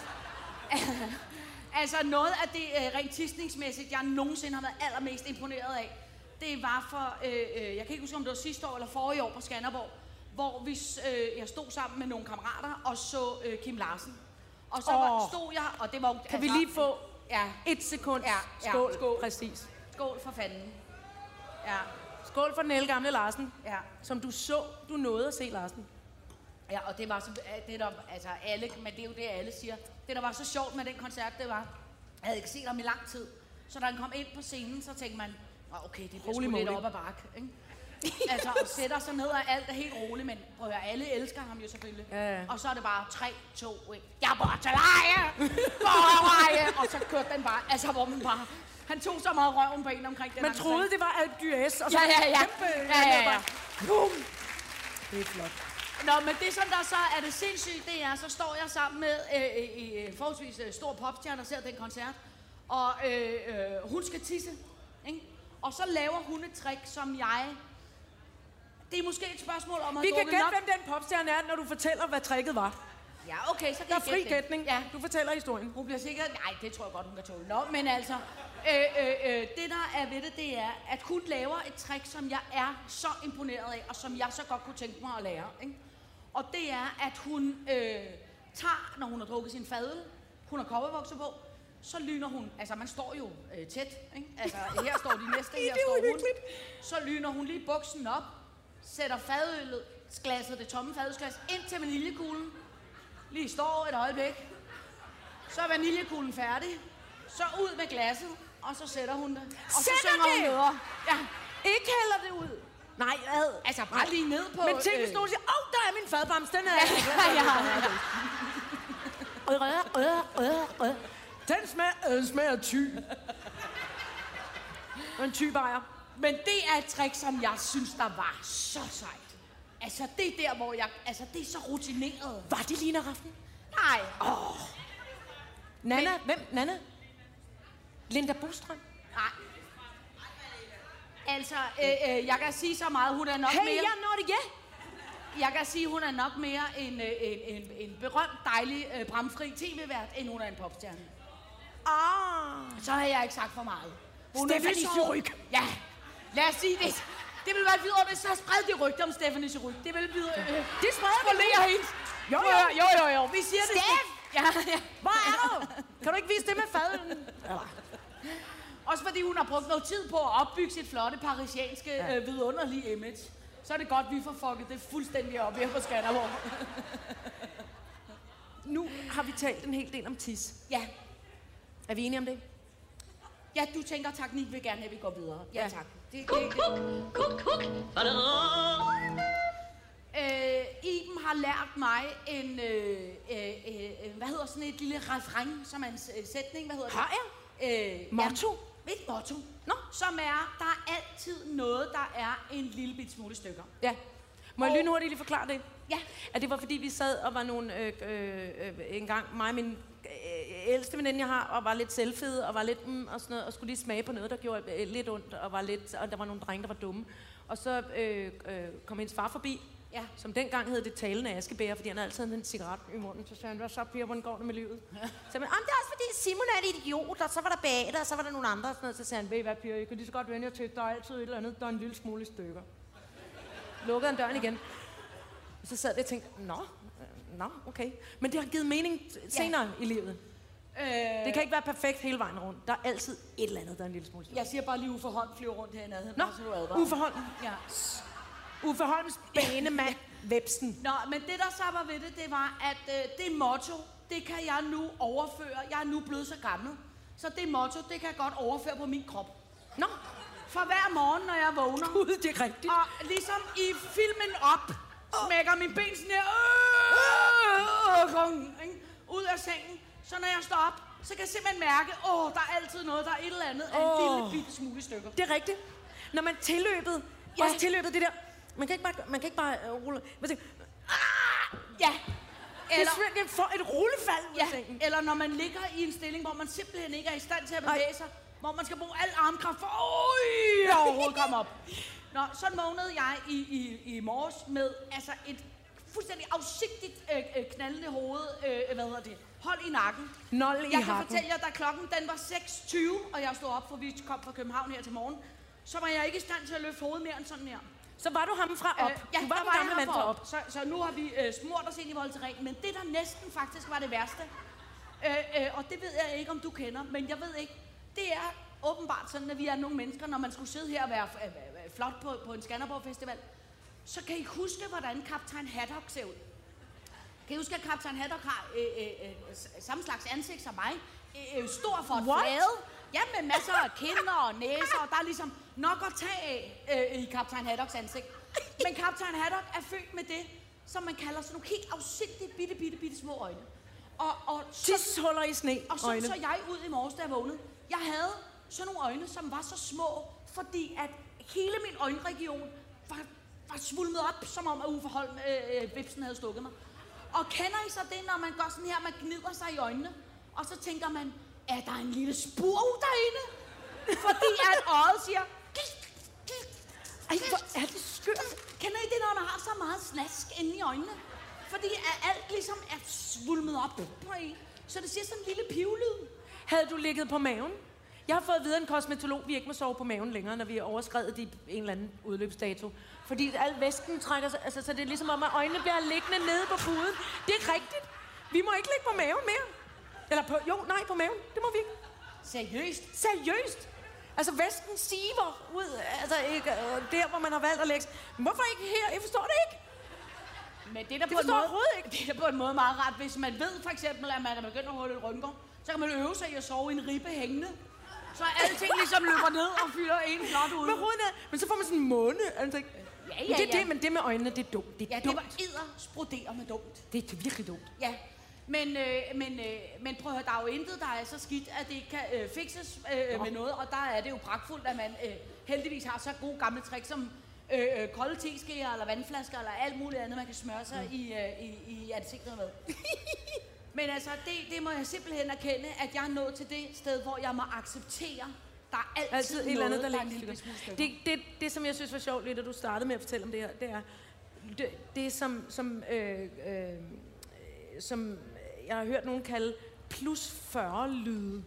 altså, noget af det øh, rent tidsningsmæssigt, jeg nogensinde har været allermest imponeret af, det var for, øh, øh, jeg kan ikke huske, om det var sidste år eller forrige år på Skanderborg, hvor vi, øh, jeg stod sammen med nogle kammerater og så øh, Kim Larsen. Og så var, Åh. stod jeg, og det var jo... Kan vi lige få Ja, et sekund? Ja, ja, skål. skål. Præcis. skål for fanden. Ja, Skål for den el gamle Larsen, ja. som du så, du nåede at se Larsen. Ja, og det var så, det der, altså alle, men det er jo det, alle siger. Det, der var så sjovt med den koncert, det var, jeg havde ikke set ham i lang tid. Så da han kom ind på scenen, så tænkte man, "Nå, okay, det bliver Holy sgu lidt moly. op ad bakke, ikke? altså, og sætter sig ned, og alt er helt roligt, men prøv at høre, alle elsker ham jo selvfølgelig. Ja. Og så er det bare 3, 2, 1, jeg bor til leje! Bor leje! Og så kørte den bare, altså hvor man bare, han tog så meget røven på en omkring den Man troede, det var Alp d'Huez, og så Ja, ja, ja. kæmpe... Ja, ja, ja. Boom. Det er flot. Nå, men det som der så er det sindssygt, det er, så står jeg sammen med øh, øh, øh, forholdsvis øh, stor popstjerne og ser den koncert, og øh, øh, hun skal tisse, ikke? Og så laver hun et trick, som jeg... Det er måske et spørgsmål om at Vi kan gætte, nok... hvem den popstjerne er, når du fortæller, hvad tricket var. Ja, okay, så kan Der er fri gætning. Ja, Du fortæller historien. hun bliver sikkert... Nej, det tror jeg godt, hun kan tåle. Nå, men altså... Øh, øh, øh, det, der er ved det, det er, at hun laver et trick, som jeg er så imponeret af, og som jeg så godt kunne tænke mig at lære. Ikke? Og det er, at hun øh, tager, når hun har drukket sin fadøl, hun har kopperbukser på, så lyner hun, altså man står jo øh, tæt, ikke? Altså her står de næste, her er står hun. Så lyner hun lige buksen op, sætter fadølet, glasset, det tomme fadølsglas, ind til vaniljekuglen, lige står et øjeblik, så er vaniljekuglen færdig, så ud med glasset, og så sætter hun det. Og så Sætter synger hun det? videre. Ja, Ikke hælder det ud. Nej, hvad? altså bare lige ned på... Men tænk, hvis øh, nogen siger, åh, der er min fadbams, den er... ja, ja, ja. Den smager, øh, smager ty. Og en ty bajer. Men det er et trick, som jeg synes, der var så sejt. Altså, det er der, hvor jeg... Altså, det er så rutineret. Var det Lina Raften? Nej. Nana, hvem? Nana? Linda Bostrøm? Nej. Altså, øh, øh, jeg kan sige så meget, hun er nok Hey, mere... jeg når det, ja. Jeg kan sige, hun er nok mere en, øh, en, en, en berømt, dejlig, øh, bramfri tv-vært, end hun er en popstjerne. Ah. Så har jeg ikke sagt for meget. Hun Stephanie. Surrugue. Ja, lad os sige det. Det vil være videre, hvis så spred de rygter om Stephanie Surrugue. Det vil videre... Øh, Det spreder vi lige. hende. Jo, jo. jo, jo, jo. Vi siger det. Steff! Ja, ja. Hvor er du? Kan du ikke vise det med fadølen? Også fordi hun har brugt noget tid på at opbygge sit flotte, parisianske, ja. øh, vidunderlige image. Så er det godt, vi får fucket det fuldstændig op her på Skanderborg. Nu har vi talt en hel del om tis. Ja. Er vi enige om det? Ja, du tænker, teknik vil gerne have, at vi går videre. Ja, Ja. tak. Det, Kuk, det, kuk, kuk, kuk. Øh, Iben har lært mig en, øh, øh, øh, hvad hedder sådan et lille refræng, som er en øh, sætning, hvad hedder Har det? Øh, Motto? Ja, et motto. Nå. Som er, der er altid noget, der er en lille bit smule stykker. Ja. Må jeg Og- lynhurtigt lige forklare det? Ja. At det var fordi, vi sad og var nogle, øh, øh, øh, en gang, mig og min ældste veninde, jeg har, og var lidt selvfede, og var lidt, mm, og sådan noget, og skulle lige smage på noget, der gjorde øh, lidt ondt, og var lidt, og der var nogle drenge, der var dumme. Og så øh, øh, kom hendes far forbi, Ja. som dengang hed det talende askebæger, fordi han altid havde en cigaret i munden. Så sagde han, hvad så, Pia, hvordan går det med livet? Så sagde han, "Jamen, det er også fordi Simon er en idiot, og så var der Bate, og så var der nogle andre. Og sådan noget. Så sagde han, ved I hvad, Pia, I kan lige så godt vende jer til, der er altid et eller andet, der er en lille smule i stykker. Lukkede han døren igen. Og så sad vi og tænkte, nå, øh, nå, okay. Men det har givet mening senere i livet. Øh, Det kan ikke være perfekt hele vejen rundt. Der er altid et eller andet, der er en lille smule stykker. Jeg siger bare lige Uffe Holm flyver rundt her i nærheden. Nå. Uffe Holm. Ja. Uffe Holms banemand, Vepsen. Nå, men det der så var ved det, det var, at øh, det motto, det kan jeg nu overføre. Jeg er nu blevet så gammel. Så det motto, det kan jeg godt overføre på min krop. Nå, For hver morgen, når jeg vågner, gud, det er rigtigt. og ligesom i filmen op, smækker min ben sådan her, øh, øh, ikke? ud af sengen. Så når jeg står op, så kan jeg simpelthen mærke, åh, der er altid noget, der er et eller andet af en lille bitte smule stykker. Det er rigtigt. Når man tilløbet, Ja. også tilløbet det der, man kan ikke bare, man kan ikke bare uh, rulle, man tænker, Ja. eller, det er for et rullefald ud Ja, sengen. eller når man ligger i en stilling, hvor man simpelthen ikke er i stand til at bevæge sig, hvor man skal bruge al armkraft for øj, at overhovedet komme op. Nå, så vågnede jeg i, i, i morges med altså et fuldstændig afsigtigt øh, øh, knaldende hoved, øh, hvad hedder det, hold i nakken. Nold i Jeg kan hakken. fortælle jer, da klokken den var 6.20, og jeg stod op, for vi kom fra København her til morgen, så var jeg ikke i stand til at løfte hovedet mere end sådan her. Så var du ham fra op. Øh, ja, du var den var gamle mand fra op. op. Så, så nu har vi øh, smurt os ind i Voltaren. Men det, der næsten faktisk var det værste, øh, øh, og det ved jeg ikke, om du kender, men jeg ved ikke, det er åbenbart sådan, at vi er nogle mennesker, når man skulle sidde her og være øh, øh, flot på, på en Skanderborg Festival, så kan I huske, hvordan Kaptajn Haddock ser ud. Kan I huske, at Kaptajn Haddock har øh, øh, øh, samme slags ansigt som mig? Øh, øh, stor for flade. Ja, med masser af kinder og næser, og der er ligesom nok at tage af øh, i Kaptajn Haddocks ansigt. Men Kaptajn Haddock er født med det, som man kalder sådan nogle helt afsindige, bitte, bitte, bitte små øjne. Og, og så, Tidshuller i sne. og så, øjne. så jeg ud i morges, da jeg vågnede. Jeg havde sådan nogle øjne, som var så små, fordi at hele min øjenregion var, var svulmet op, som om at Uffe Holm, øh, øh, Vipsen havde stukket mig. Og kender I så det, når man går sådan her, man gnider sig i øjnene, og så tænker man, er der en lille spur derinde? Fordi at øjet siger, Ej, hvor er det skørt. Kender I det, når man har så meget snask inde i øjnene? fordi at alt ligesom er svulmet op på en. Så det siger sådan en lille pivlyd. Havde du ligget på maven? Jeg har fået videre en kosmetolog, vi ikke må sove på maven længere, når vi er overskrevet de, en eller anden udløbsdato. Fordi al væsken trækker sig, altså, så det er ligesom om, at øjnene bliver liggende nede på puden. Det er rigtigt. Vi må ikke ligge på maven mere. Eller på, jo, nej, på maven. Det må vi ikke. Seriøst? Seriøst. Altså, væsken siver ud, altså ikke, øh, der, hvor man har valgt at lægge Hvorfor ikke her? Jeg forstår det ikke. Men det er Det på en måde, ikke. Det er på en måde meget rart, hvis man ved for eksempel, at man er begyndt at holde et rynker, så kan man øve sig i at sove i en ribbe hængende. Så alting ligesom løber ned og fylder en flot ud. Med hovedet ned. Men så får man sådan en måne. Altså, Ja, men ja, det, er ja. det, men det med øjnene, det er dumt. Det er Ja, det dumt. var edder sprodere med dumt. Det er virkelig dumt. Ja, men, øh, men, øh, men prøv at høre, der er jo intet, der er så skidt, at det ikke kan øh, fikses øh, med noget, og der er det jo pragtfuldt, at man øh, heldigvis har så gode gamle tricks som øh, øh, kolde teskeer, eller vandflasker, eller alt muligt andet, man kan smøre sig i, øh, i, i ansigtet med. men altså, det, det må jeg simpelthen erkende, at jeg er nået til det sted, hvor jeg må acceptere, der er altid, Altid et noget, eller andet, der der er ligger stykker. det, det, det, som jeg synes var sjovt lidt, da du startede med at fortælle om det her, det er, det, det som, som, øh, øh, som jeg har hørt nogen kalde plus 40 lyde.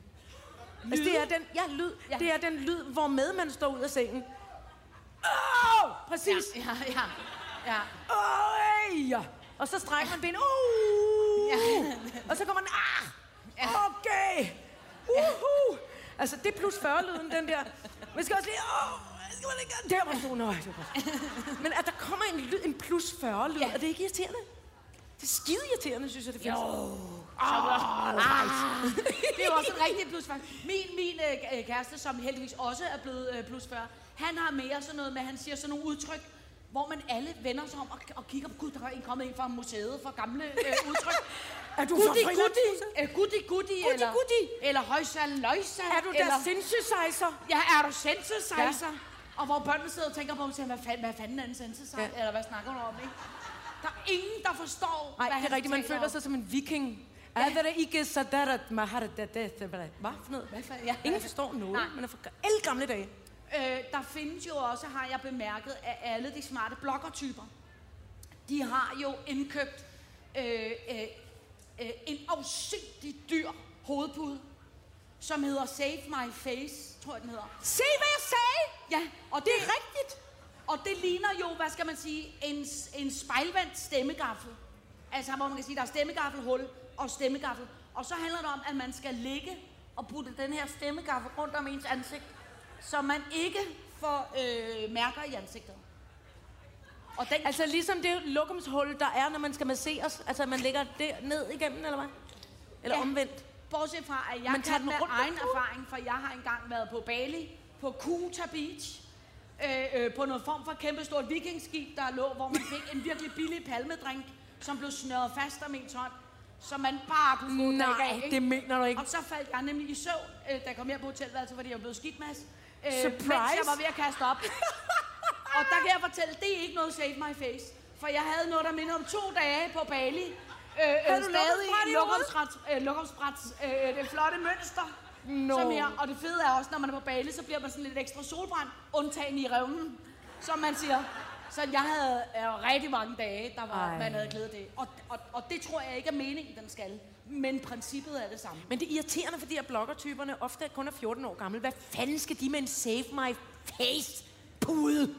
Altså, det er den, ja, lyd. Ja. Ja. Det er den lyd, hvor med man står ud af sengen. Åh, præcis. Ja, ja, ja. Åh, ja. Og så strækker man benet. Uh, Ja. Og så går man, ah, okay. Uhu. Altså, det er plus 40-lyden, den der. Man skal også lige, åh, der var du, nej, det var. Men at der kommer en, lyd, en plus 40-lyd, Ja. er det ikke irriterende? Det er skide irriterende, synes jeg, det findes. Jo. Ah, det er jo også en rigtig plus 40. Min, min øh, kæreste, som heldigvis også er blevet øh, plus 40, han har mere sådan noget med, han siger sådan nogle udtryk, hvor man alle vender sig om og, og kigger på, gud, der er en kommet ind fra museet for gamle øh, udtryk. Er du Gudi, fra Frilandshuset? øh, gudi, gudi, eller, gudi. eller højsal, løjsa, Er du eller, der synthesizer? Ja, er du synthesizer? Ja. Og hvor børnene sidder og tænker på, hvad fanden, hvad fanden er en synthesizer? Ja. Ja. Eller hvad snakker du om, ikke? Der er ingen, der forstår, Nej, hvad det er rigtigt, man føler sig som en viking. Er det ikke så der, at man har det, det, hvad for noget? Hvad for- ja. Ingen forstår noget, Nej. man er fra alle gamle dage. Øh, der findes jo også, har jeg bemærket, at alle de smarte bloggertyper, de har jo indkøbt øh, øh, øh, en afsindig dyr hovedpude, som hedder Save My Face, tror jeg den hedder. Se, hvad jeg sagde! Ja, og det, er rigtigt. Og det ligner jo, hvad skal man sige, en, en spejlvendt stemmegaffel. Altså, hvor man kan sige, der er stemmegaffelhul og stemmegaffel. Og så handler det om, at man skal ligge og putte den her stemmegaffel rundt om ens ansigt, så man ikke får øh, mærker i ansigtet. Og den, Altså ligesom det lokumshul, der er, når man skal masseres. Altså, man lægger det ned igennem, eller hvad? Eller Ja. omvendt. Bortset fra, at jeg Man tager kan med egen erfaring, for jeg har engang været på Bali, på Kuta Beach, øh, øh, på noget form for kæmpestort vikingskib, der lå, hvor man fik en virkelig billig palmedrink, som blev snøret fast om ens hånd, så man bare kunne få Nej, af, ikke? det mener du ikke. Og så faldt jeg nemlig i søvn, øh, da jeg kom her på hotelværelset, fordi jeg var blevet skidt mas. Øh, Surprise. Mens jeg var ved at kaste op. og der kan jeg fortælle, det er ikke noget save my face. For jeg havde noget, der minder om to dage på Bali. Øh, øh, du stadig lokumsbræt øh, lokumsbræt, øh, det flotte mønster. Nå. Som her. Og det fede er også, når man er på Bali, så bliver man sådan lidt ekstra solbrændt, undtagen i revnen, som man siger. Så jeg havde øh, rigtig mange dage, der var, Ej. man havde glædet det. Og, og, og det tror jeg ikke er meningen, den skal. Men princippet er det samme. Men det er irriterende, fordi at bloggertyperne ofte kun er 14 år gamle. Hvad fanden skal de med en save my face pude?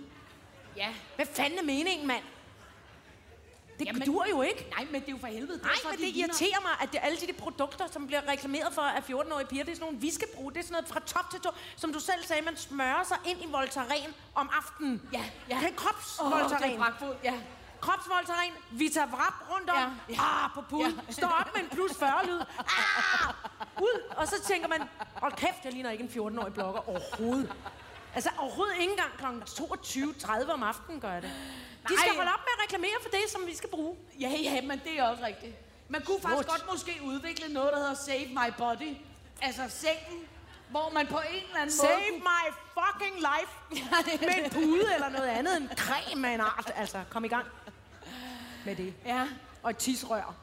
Ja. Hvad fanden er meningen, mand? Det Jamen- dur jo ikke. Nej, men det er jo for helvede. Nej, derfor, men de det ligner- irriterer mig, at det, alle de der produkter, som bliver reklameret for af 14-årige piger, det er sådan nogle viskebrug. Det er sådan noget fra top til to. Som du selv sagde, man smører sig ind i Voltaren om aftenen. Ja, ja. Det er Åh, kropsvoltaren. det er pragtfuldt, ja. Kropsvoltaren, Vita Vrap rundt om, Ja. Ah, på puden, Ja. står op med en plus 40 lyd, ah, ud, og så tænker man, hold kæft, jeg ligner ikke en 14-årig blogger overhovedet. Altså overhovedet ikke engang kl. 22.30 om aftenen gør jeg det. De skal Nej. holde op med at reklamere for det, som vi skal bruge. Ja, ja, men det er også rigtigt. Man kunne faktisk Smukt. godt måske udvikle noget, der hedder Save My Body. Altså sengen, hvor man på en eller anden Save måde... my fucking life med en pude eller noget andet end creme af en art. Altså, kom i gang med det. Ja. Og et tisrør.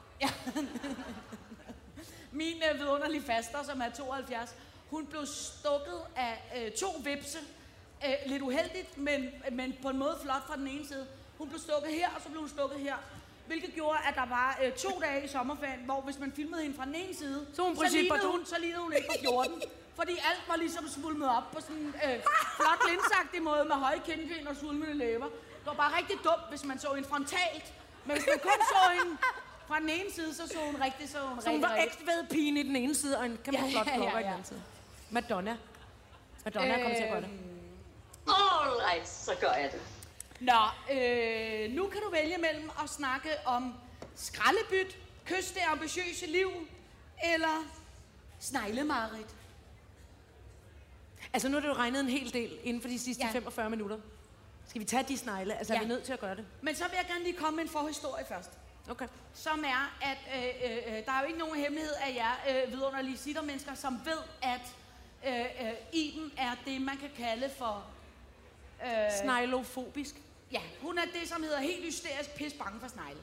Min øh, vidunderlige faster, som er 72, hun blev stukket af øh, to vipse. Øh, lidt uheldigt, men, men på en måde flot fra den ene side. Hun blev stukket her, og så blev hun stukket her. hvilket gjorde, at der var øh, to dage i sommerferien, hvor hvis man filmede hende fra den ene side, Så hun så, lignede hun, så lignede hun ikke på 14. Fordi alt var ligesom svulmet op på sådan en øh, flot linsagtig måde med høje kindben og svulmende læber. Det var bare rigtig dumt, hvis man så hende frontalt. Men hvis man kun så hende fra den ene side, så så hun rigtig, så hun Så hun rigtig, var rigtig. ægte ved pigen i den ene side, og en kæmpe Ja, flot ja, ja, blokker i den ja. anden side. Madonna. Madonna øh, kommer til at gøre det. Alright, så gør jeg det. Nå, øh, nu kan du vælge mellem at snakke om skraldebyt, kys det ambitiøse liv, eller sneglemarit. Altså, nu har du regnet en hel del inden for de sidste Ja. ja. 45 minutter. Skal vi tage de snegle? Altså, ja. Er vi nødt til at gøre det? Men så vil jeg gerne lige komme med en forhistorie først. Okay. Som er, at øh, øh, øh, der er jo ikke nogen hemmelighed af jer øh, vidunderlige sittermennesker, som ved, at øh, øh, Iben er det, man kan kalde for... Øh, Sneglofobisk. ja, hun er det, som hedder helt hysterisk pis bange for snegle.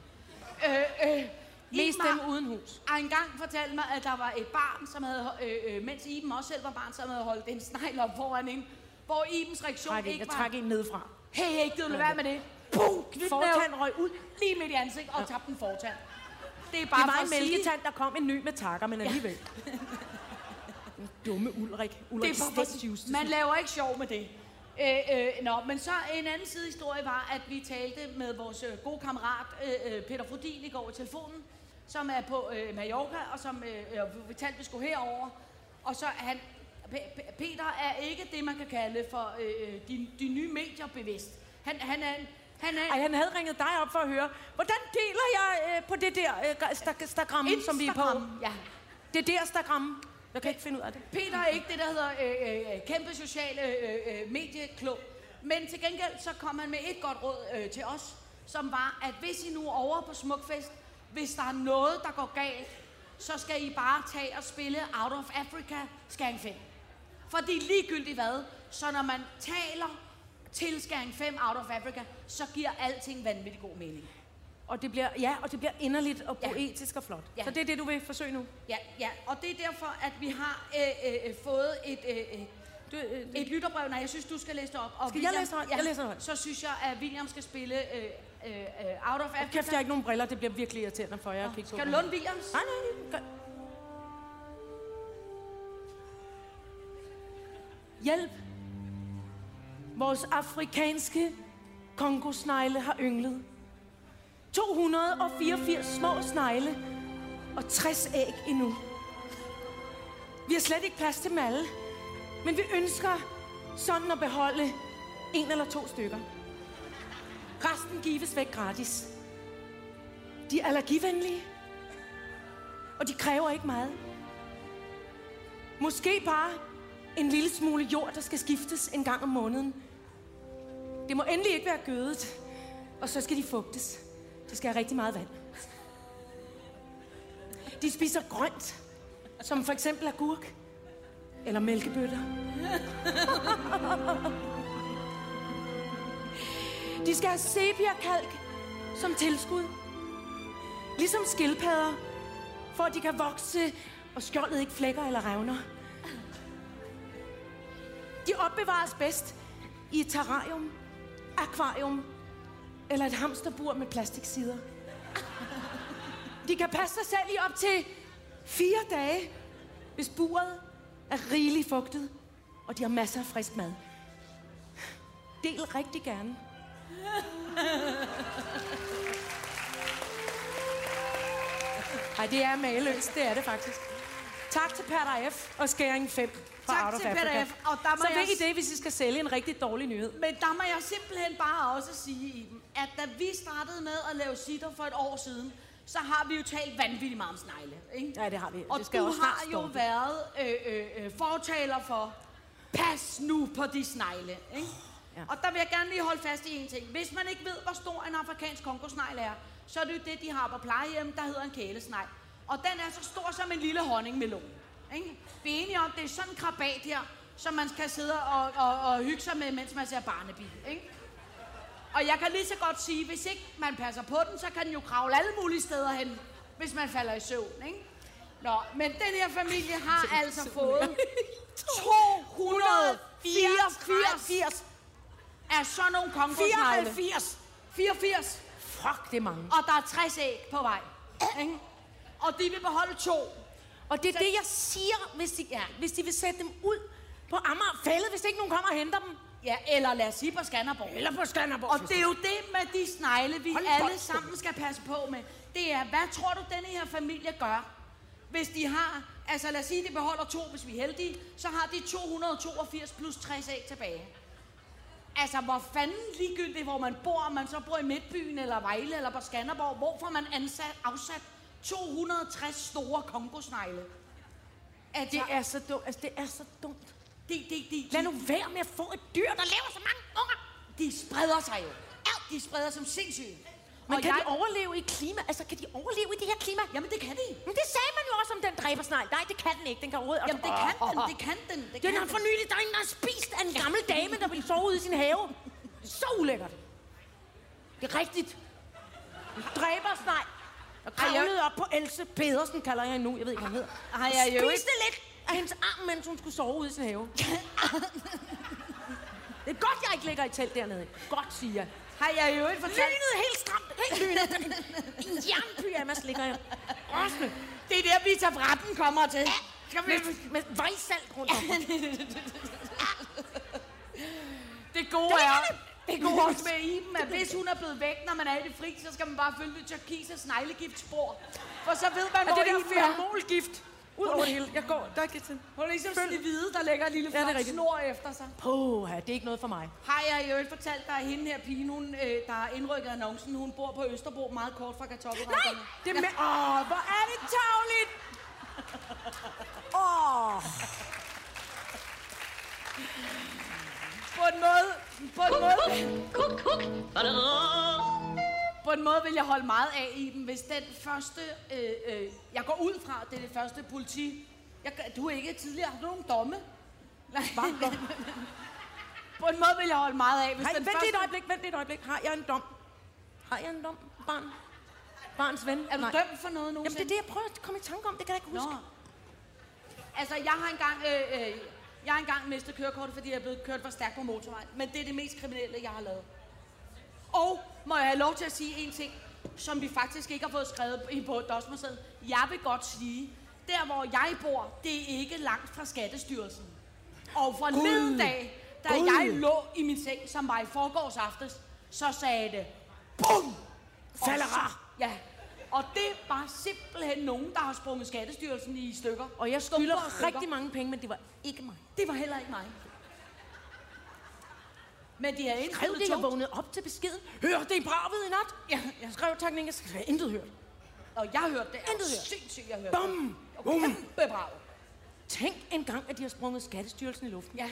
Øh, øh, Mest dem uden hus. har engang fortalt mig, at der var et barn, som havde, øh, øh, mens Iben også selv var barn, som havde holdt en snegl op foran hende, hvor Ibens reaktion Træk en. ikke Jeg var, træk en nedefra. Hey, hey, gider du være med det? Puh, Fortand røg ud. lige midt i ansigt og tabte en fortand. Det er Det bare var for en mælketand, der kom en ny med takker, men alligevel. Den Dumme Ulrik. det Ulrik er bare for man laver ikke sjov med det. Øh, øh, nå, men så en anden sidehistorie var, at vi talte med vores øh, gode kammerat øh, øh, Peter Frodin i går i telefonen, som er på øh, Mallorca, og som øh, øh, vi talte, vi skulle herover. Og så han, Peter er ikke det, man kan kalde for øh, øh, de, de nye medier bevidst. Han, han er en, han er Ej, han havde ringet dig op for at høre, hvordan deler jeg øh, på det der øh, sta- Instagram, som vi er på? Instagram, Ja. Det der Instagram. Jeg kan ikke finde ud af det. Peter er ikke det, der hedder øh, øh, kæmpe sociale øh, øh, medieklub. Men til gengæld så kom han med et godt råd øh, til os, som var, at hvis I nu er over på Smukfest, hvis der er noget, der går galt, så skal I bare tage og spille Out of Africa Skæring 5. Fordi ligegyldigt hvad, så når man taler til Skæring 5 Out of Africa, så giver alting vanvittig god mening. Og det bliver, ja, og det bliver inderligt og Ja. poetisk og flot. Ja. Så det er det, du vil forsøge nu? Ja, ja, og det er derfor, at vi har øh, øh, øh, fået et, øh, øh, Du, øh, Et lytterbrev, nej, jeg synes, du skal læse det op. Og Skal jeg læse det højt? Jeg læser det højt. Så synes jeg, at William skal spille øh, øh, øh, Out of Africa. kæft, jeg har ikke nogen briller. Det bliver virkelig irriterende for jer at kigge på. Skal du låne Williams? Nej, nej, nej. Hjælp! Vores afrikanske kongosnegle har ynglet. 284 små snegle og 60 æg endnu. Vi har slet ikke plads til dem alle, men vi ønsker sådan at beholde en eller to stykker. Resten gives væk gratis. De er allergivenlige, og de kræver ikke meget. Måske bare en lille smule jord, der skal skiftes en gang om måneden. Det må endelig ikke være gødet, og så skal de fugtes. De skal have rigtig meget vand. De spiser grønt, som for eksempel agurk eller mælkebøtter. De skal have sepia-kalk som tilskud. Ligesom skildpadder, for at de kan vokse, og skjoldet ikke flækker eller revner. De opbevares bedst i et terrarium, akvarium eller et hamsterbur med plastiksider. De kan passe sig selv i op til fire dage, hvis buret er rigeligt fugtet, og de har masser af frisk mad. Del rigtig gerne. Nej, det er maløst. Det er det faktisk. Tak til Perter F. og Skæring 5 fra Tak Out of til Africa. Peter F. Og der må Så jeg I s- det, hvis I skal sælge en rigtig dårlig nyhed. Men der må jeg simpelthen bare også sige, Iben, at da vi startede med at lave sitter for et år siden, så har vi jo talt vanvittigt meget om snegle. Ikke? Ja, det har vi. Og det skal du også snart har jo stoppe. været øh, øh, øh, fortaler for, pas nu på de snegle. Ikke? Ja. Og der vil jeg gerne lige holde fast i en ting. Hvis man ikke ved, hvor stor en afrikansk kongosnegl er, så er det jo det, de har på plejehjem, der hedder en kælesnegl. Og den er så stor som en lille honningmelon. Ikke? Vi er enige om, det er sådan en krabat her, som man skal sidde og, og, og hygge sig med, mens man ser Barnaby. Ikke? Og jeg kan lige så godt sige, hvis ikke man passer på den, så kan den jo kravle alle mulige steder hen, hvis man falder i søvn. Ikke? Nå, men den her familie har altså fået 284 af sådan nogle kongosnegle. 84! 84. Fuck, det er mange. Og der er 60 æg på vej. Ikke? Og de vil beholde to. Og det er det, jeg siger, hvis de, ja, hvis de vil sætte dem ud på Amager Fælde, hvis ikke nogen kommer og henter dem. Ja, eller lad os sige på Skanderborg. Eller på Skanderborg. Og det er jo det med de snegle, vi Hold alle sammen skal passe på med. Det er, hvad tror du, denne her familie gør? Hvis de har, altså lad os sige, de beholder to, hvis vi er heldige, så har de 282 plus 60 æg tilbage. Altså, hvor fanden ligegyldigt, hvor man bor, om man så bor i Midtbyen, eller Vejle, eller på Skanderborg, hvor får man ansat, afsat 260 store kongosnegle? Altså, Det er så dumt. Altså, det er så dumt. de, de, de, Lad nu være med at få et dyr, der laver så mange unger. de spreder sig jo. De spreder som sindssyge. Men Og kan jeg- de overleve i klima? Altså, kan de overleve dræbersnegl. Nej, det kan den ikke. Den kan overhovedet... Jamen, det kan den, det kan den. Det Den kan har for nylig, der er en, der har spist af en gammel dame, der ville sove ude i sin have. Så ulækkert. Det er rigtigt. En Dræbersnegl. Og kravlede op på Else Pedersen, kalder jeg hende nu. Jeg ved ikke, hvad hun hedder. Har jeg jo Spiste lidt af hendes arm, mens hun skulle sove ude i sin have. det er godt, jeg ikke ligger i telt dernede. Godt, siger jeg. Har jeg jo ikke fortalt... Lynet helt stramt. Helt lynet. En jernpyjamas ligger jeg. Rosne. Det er der, Vita Bratten kommer til. Skal vi... Med, med vejsalt rundt om. Det gode er... Det gode også med Iben, at hvis hun er blevet væk, når man er i det fri, så skal man bare følge det turkise sneglegiftspor. For så ved man, hvor det der Iben er. Ud over det hele. Jeg går, der kan til. Hun er ligesom Følg. sådan hvide, der lægger en lille Ja, det er flot rigtigt. snor efter sig. Puh, det er ikke noget for mig. Har jeg jo ikke fortalt dig, at hende her pige, hun, øh, der er indrykket annoncen, hun bor på Østerbro meget kort fra kartoffelrækkerne. Nej, det er med... Åh, hvor er det tavligt! Åh, På en måde, på en måde, Kuk, kuk. På en måde vil jeg holde meget af i dem, hvis den første, øh, øh, jeg går ud fra, det er det første politi. Jeg, du er ikke tidligere, har du nogen domme? Nej. på en måde vil jeg holde meget af, hvis Nej, den vent første... lige et øjeblik, vent et øjeblik. Har jeg en dom? Har jeg en dom, barn? Barns ven? Er du Nej. dømt for noget Jamen, nogensinde? det er det, jeg prøver at komme i tanke om. Det kan jeg ikke huske. Nå. Altså, jeg har engang, øh, øh, jeg har engang mistet kørekortet, fordi jeg er blevet kørt for stærkt på motorvejen. Men det er det mest kriminelle, jeg har lavet. Og må jeg have lov til at sige en ting, som vi faktisk ikke har fået skrevet på Dosmersen. Jeg vil godt sige, der hvor jeg bor, det er ikke langt fra Skattestyrelsen. Og forleden dag, da Gud. jeg lå i min seng, som var i forgårs aftes, så sagde det, BUM! Fallera! Ja, og det var simpelthen nogen, der har sprunget Skattestyrelsen i stykker. Og jeg skylder rigtig mange penge, men det var ikke mig. Det var heller ikke mig. Men de har Skrev indskrevet det, jeg vågnede op til beskeden. Hør, det er bravet i nat. Ja. Jeg skrev tak, jeg skal have intet hørt. Og jeg hørte det. Intet hørt. sindssygt, jeg hørte Bum! det. Og Bum! kæmpe brag. Tænk engang, at de har sprunget Skattestyrelsen i luften. Ja.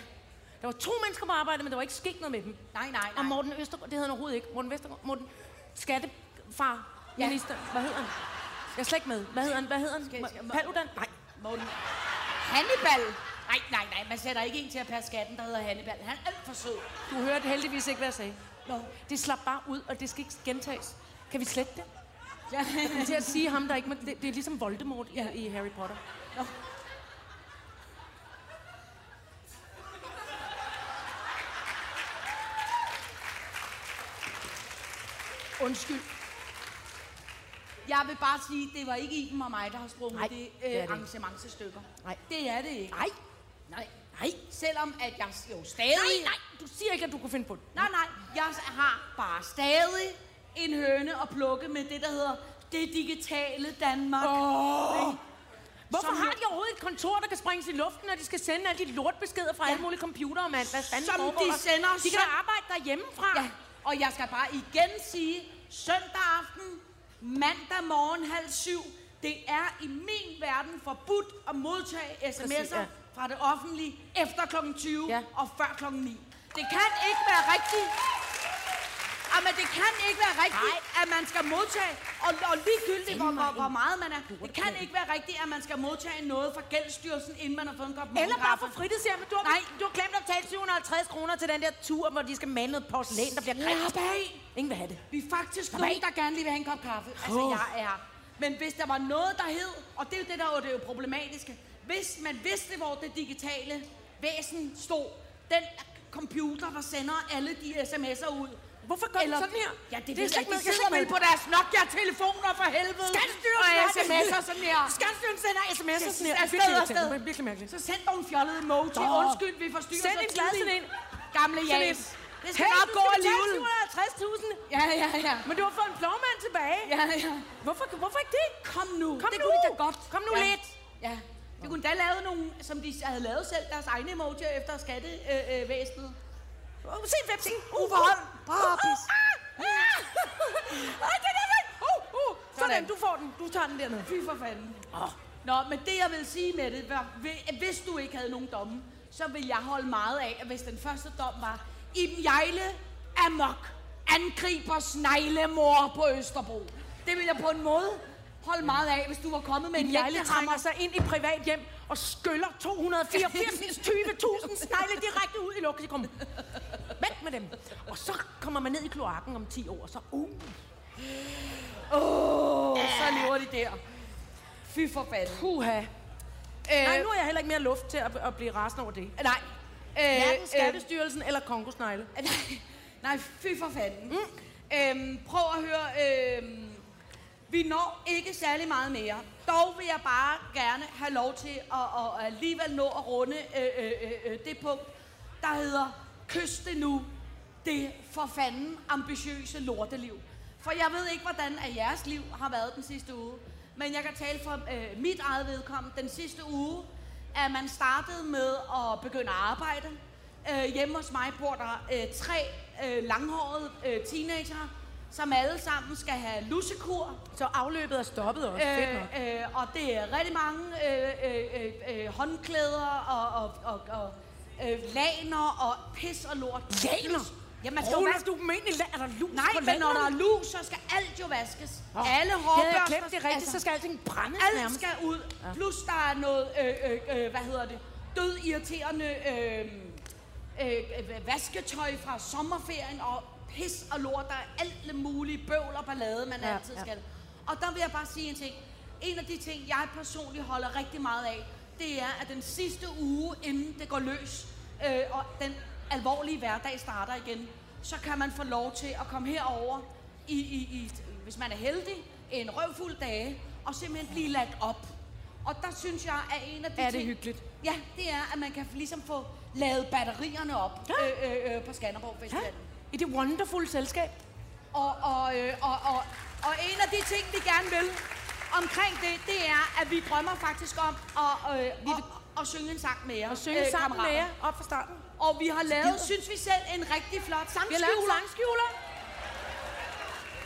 Der var to mennesker på arbejde, men der var ikke sket noget med dem. Nej, nej, Og nej. Morten Østergaard, det hedder han overhovedet ikke. Morten Vestergaard, Morten Skattefar, Ja. minister. Hvad hedder han? Jeg er slet ikke med. Hvad hedder han? Hvad hedder han? Paludan? Nej. Morten. Hannibal. Nej, nej, nej. Man sætter ikke en til at passe skatten, der hedder Hannibal. Han er alt for sød. Du hørte heldigvis ikke, hvad jeg sagde. Nå. Det slap bare ud, og det skal ikke gentages. Kan vi slette det? Ja. Til at sige ham, der ikke må... Det, det er ligesom Voldemort i, Ja. i Harry Potter. Nå. Undskyld. Jeg vil bare sige, det var ikke Iben og mig, der har sprunget Nej, det, det øh, det ikke. arrangement til stykker. Nej. Det er det ikke. Nej. Nej. Nej. Selvom at jeg jo stadig... Nej, nej. Du siger ikke, at du kunne finde på det. Nej, nej. Jeg har bare stadig en høne at plukke med det, der hedder det digitale Danmark. Åh. Hvorfor Som har de overhovedet et kontor, der kan sprænges i luften, når de skal sende alle de lortbeskeder fra alle mulige computere, mand? Hvad fanden Som foregår de der? sender De kan søn- arbejde derhjemmefra. Ja, og jeg skal bare igen sige, søndag aften, mandag morgen halv syv, det er i min verden forbudt at modtage sms'er ja. Fra det offentlige efter kl. 20 Ja. og før kl. 9. Det kan ikke være rigtigt. Jamen, det kan ikke være rigtigt, Nej. at man skal modtage, og, og ligegyldigt, hvor, hvor, hvor meget man er, det kan ikke være rigtigt, at man skal modtage noget fra gældsstyrelsen, inden man har fået en kop Eller bare morgenkaffe. for fritidshjem. Du har, Nej. du har glemt at betale 750 kroner til den der tur, hvor de skal male noget porcelæn, der bliver grimt. Slap af. Ingen vil have det. Vi er faktisk Slap nogen, der gerne lige vil have en kop kaffe. Altså, jeg er. Men hvis der var noget, der hed, og det er jo det, der er jo det jo problematiske. Hvis man vidste, hvor det digitale væsen stod, den computer, der sender alle de sms'er ud, Hvorfor gør Eller- sådan her? Ja, det, det er slet ikke De sidder vel med. på deres Nokia-telefoner for helvede. Skattestyrelsen Og det. sms'er sådan her. Skattestyrelsen sender sms'er sådan her. Afsted, Virkelig afsted. irriterende. Virkelig mærkeligt. Så send nogle fjollede emoji. Nå. Undskyld, vi forstyrrer Send så en glad sådan en. Gamle en. Det skal Hey, nok gå alligevel. 750.000. Ja, ja, ja. Men du har fået en plovmand tilbage. Ja, ja. Hvorfor, hvorfor ikke det? Kom nu. Kom det nu. kunne de da godt. Kom nu ja. lidt. Ja. Vi kunne da lave nogle, som de havde lavet selv, deres egne emojier efter skattevæsenet. Uh, se Pepsi. Uffe Holm. Bare pis. Ej, den er væk. Uh, uh. Sådan, du får den. Du tager den dernede. Fy for fanden. Oh. Nå, men det jeg vil sige med det, var, hvis du ikke havde nogen domme, så vil jeg holde meget af, at hvis den første dom var, Iben Jejle amok angriber sneglemor på Østerbro. Det vil jeg på en måde holde meget af, hvis du var kommet med en trænger sig ind i privat hjem og skyller 284.000 snegle direkte ud i lokum. Vent med dem. Og så kommer man ned i kloakken om 10 år, så uh. Åh, så lever de der. Fy for fanden. Puha. Øh, Nej, nu er jeg heller ikke mere luft til at, at blive rasende over det. nej. Øh, Hverken Skattestyrelsen eller Kongosnegle. Nej, nej, fy for fanden. Mm. Øhm, prøv at høre. Øhm, vi når ikke særlig meget mere. Dog vil jeg bare gerne have lov til at, at, alligevel nå at runde øh, øh, øh, øh, det punkt, der hedder Kys det nu, det for fanden ambitiøse lorteliv. For jeg ved ikke, hvordan at jeres liv har været den sidste uge. Men jeg kan tale for øh, mit eget vedkommende. Den sidste uge, at man startede med at begynde at arbejde. Øh, hjemme hos mig bor der øh, tre øh, langhårede øh, teenager, som alle sammen skal have lussekur. Så afløbet er stoppet også. Øh, Fedt nok. Øh, øh, og det er rigtig mange øh, øh, øh, øh, håndklæder og, og, og, og øh, laner og pis og lort. Laner? Ja, man skal jo vaske- du la- Er der lus Nej, men når der er lus, så skal alt jo vaskes. Åh, Alle Havde jeg hårbørster... det rigtigt, så skal alting brændes Alt nærmest. skal ud. Plus der er noget, øh, øh, øh, hvad hedder det, død irriterende øh, øh, øh, vasketøj fra sommerferien og pis og lort. Der er alt mulige bøvl og ballade, man Ja, ja, altid ja. skal. Og der vil jeg bare sige en ting. En af de ting, jeg personligt holder rigtig meget af, det er, at den sidste uge, inden det går løs, øh, og den alvorlige hverdag starter igen, så kan man få lov til at komme herover i, i, i hvis man er heldig, en røvfuld dage, og simpelthen blive lagt op. Og der synes jeg, at en af de Er det ting... hyggeligt? Ja, det er, at man kan ligesom få lavet batterierne op Ja. øh, øh, øh, på Skanderborg Ja, Festival. I det wonderful selskab. Og, og, øh, og, og, og en af de ting, vi gerne vil omkring det, det er, at vi drømmer faktisk om at, øh, vi vil, at, at synge en sang med jer. Og synge øh, sammen med jer op fra starten. Og vi har lavet, synes vi selv, en rigtig flot Vi har sangskjuler.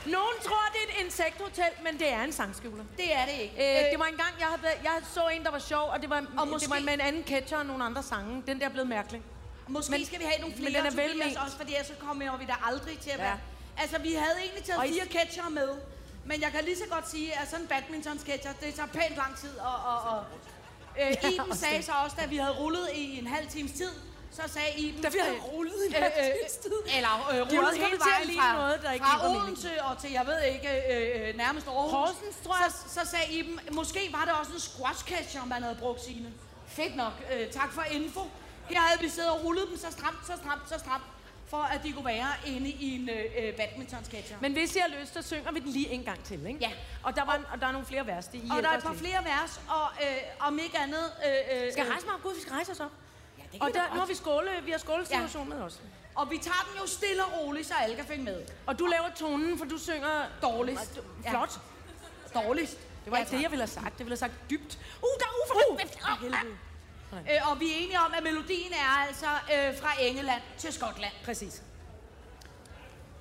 Nogen tror, det er et insekthotel, men det er en sangskjuler. Det er det ikke. Øh, det var en gang, jeg, havde, jeg så en, der var sjov, og det var, og måske- det var med en anden catcher og nogle andre sange. Den der er blevet mærkelig. Måske men- men, skal vi have nogle men flere den er Tobias også, fordi så kommer vi da aldrig til at Ja. være... Altså, vi havde egentlig taget Og I- fire catcher med, men jeg kan lige så godt sige, at sådan en badminton-catcher, det tager pænt lang tid, og... og, og øh, Iben også sagde det. så også, da vi havde rullet i en halv times tid, så sagde Iben... Da vi havde øh, rullet i en halv times tid. Eller øh, rullet hele at vejen fra, noget, der ikke fra. Odense og til, jeg ved ikke, øh, øh, nærmest Aarhus. Horsens, tror jeg. Så, så sagde Iben, måske var det også en squash catcher, man havde brugt sine. Fedt nok. Øh, tak for info. Her havde vi siddet og rullet dem så stramt, så stramt, så stramt, for at de kunne være inde i en øh, øh, badminton-sketcher. Men hvis I har lyst, så synger vi den lige en gang til, ikke? Ja. Og der, var, en- og der er nogle flere vers. Det, I og der er et par lidt. flere vers, og øh, om ikke andet... Øh, øh, Skal øh, rejse mig? Gud, vi skal rejse os op. Ja, det kan Og der, nu har vi skåle, vi har skålesituation med os. Og vi tager den jo stille og roligt, så alle kan følge med. Og du laver tonen, for du synger Dårligst. Ja. Flot. Dårligst. Det var Ja, ikke det, jeg ville have sagt. Det ville have sagt dybt. Uh, der er! Uh, For helvede. Øh, og vi er enige om, at melodien er altså øh, fra England til Skotland. Præcis.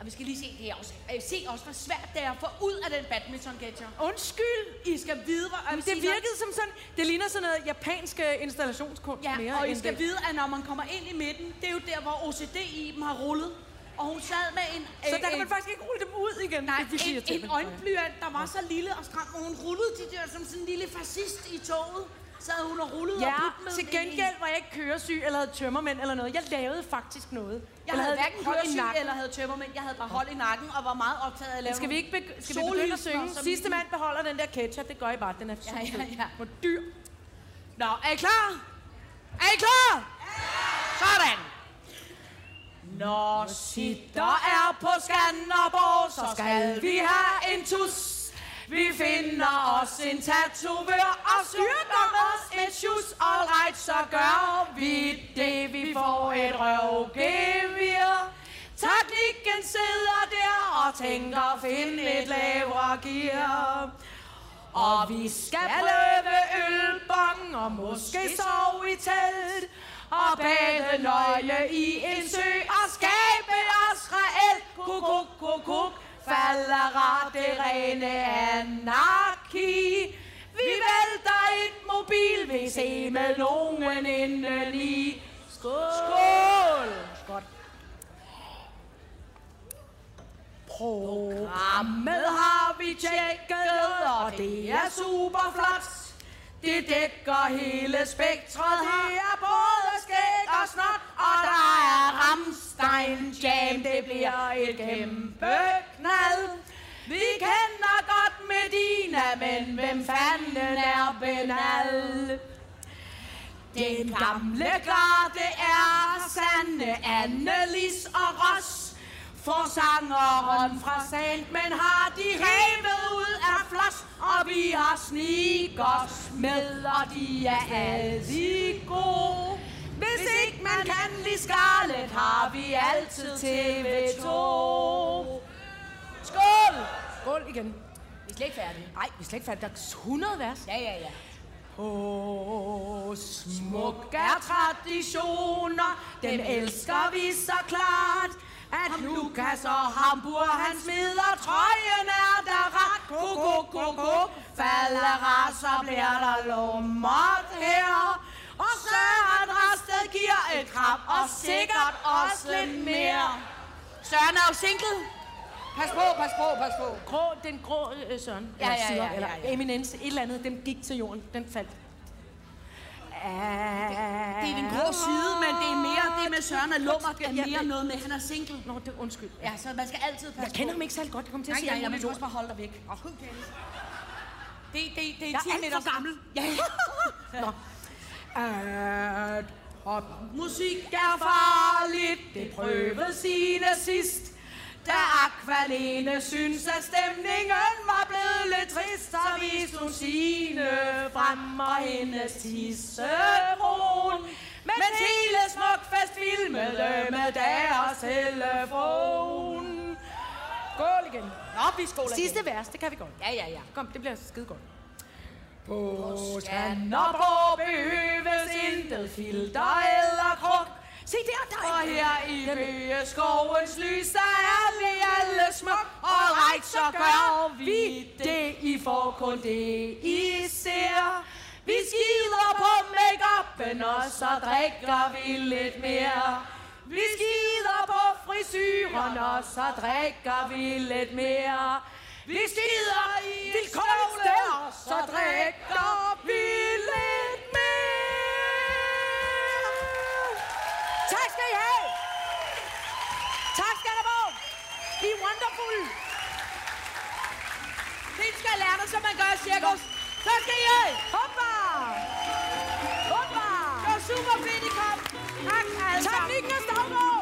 Og vi skal lige se det også. Øh, se også, hvor svært det er at få ud af den badminton-catcher. Undskyld. I skal vide, hvor... Men det virkede som sådan... Det ligner sådan noget japansk øh, installationskunst Ja, mere. og I skal det. vide, at når man kommer ind i midten, det er jo der, hvor OCD i dem har rullet. Og hun sad med en... Så øh, der kan en- man faktisk ikke rulle dem ud igen. Nej, en, en øjenblyant, der var så lille og stram, og hun rullede de der som sådan en lille fascist i toget. Så havde hun og rullede Ja, og med til gengæld var jeg ikke køresyg eller havde tømmermænd eller noget. Jeg lavede faktisk noget. Jeg eller havde hverken køresyg eller havde tømmermænd. Jeg havde bare hold i nakken og var meget optaget af at lave Skal vi ikke begy- skal vi begynde at synge? Sidste mand beholder den der ketchup. Det gør I bare. Den er Ja, ja, ja. Hvor dyr. Nå, er I klar? Er I klar? Sådan. Når sitter er på Skanderborg, så skal vi have en tus. Vi finder os en tatovør og styrker os et sjus. Alright, så gør vi det, vi får et røvgevir. Teknikken sidder der og tænker, finde et lavere gear. Og vi skal løbe ølbong og måske sove i telt. Og bade nøje i en sø og skabe os reelt. Kuk, kuk, kuk, kuk. Falder det rene anarki. Vi vælter et mobil, vi se med nogen indeni. Skål! Skål! Skål! Programmet har vi tjekket, og det er super flot. Det dækker hele spektret. Her er både skæg og snot, Ramstein Jam. Det bliver et kæmpe knald. Vi kender godt Medina, men hvem fanden er Benal? Den gamle garde er Sande, Annelis og Ross. For sangeren fra Sankt, men har de revet ud af flos, og vi har sneakers med, og de er altid gode. Hvis ikke man kan lide Scarlett, har vi altid TV2. Skål! Skål igen. Vi er slet ikke færdige. Nej, vi er slet ikke færdige. Der er 100 vers. Ja, ja, ja. På smuk er traditioner, dem elsker vi så klart. At Lukas og Hamburg, han smider trøjen, er der ret. Kuk, kuk, kuk, kuk. Falder raser, bliver der lummert her. Og Søren Rasted giver et krab, og sikkert også lidt mere. Søren er jo single. Pas på, pas på, pas på. Grå, den grå øh, Søren. Ja, eller ja, Sider, ja, ja, Eller ja. eminence, et eller andet, den gik til jorden. Den faldt. Det er den grå side, men det er mere det med Søren og Lummer, det er Ja, mere noget med, at han er single. Nå, det undskyld. Ja, så man skal altid passe Jeg kender ham ikke særlig godt. Jeg kommer til at sige alt jeg vil også bare holde dig væk. Og det, det, det, det er Jeg 10 er alt for gammel. Ja, Nå. At popmusik er farligt, det prøvede sine sidst. Da Aqualene synes, at stemningen var blevet lidt trist, så viste hun sine frem og hendes tissebrun. Mens hele Smukfest filmede med deres telefon. Skål igen. Nå, vi skåler Sidste vers, det kan vi godt. Ja, ja, ja. Kom, det bliver skide godt. På Skanderborg behøves intet filter eller kruk. Se der, der Og er her i bøgeskovens lys, der er vi alle smuk. Og right, så gør vi det, I får kun det, I ser. Vi skider på make-up'en, og så drikker vi lidt mere. Vi skider på frisyren, og så drikker vi lidt mere. Vi skider i et og så drikker vi lidt mere. Tak skal I have. Tak skal der på. I er wonderful. Det skal lære dig, som man gør i cirkus. Så skal I have. Hoppa. Hoppa. Det var super fedt, I kom. Tak alle sammen. Teknikken er Stavgaard.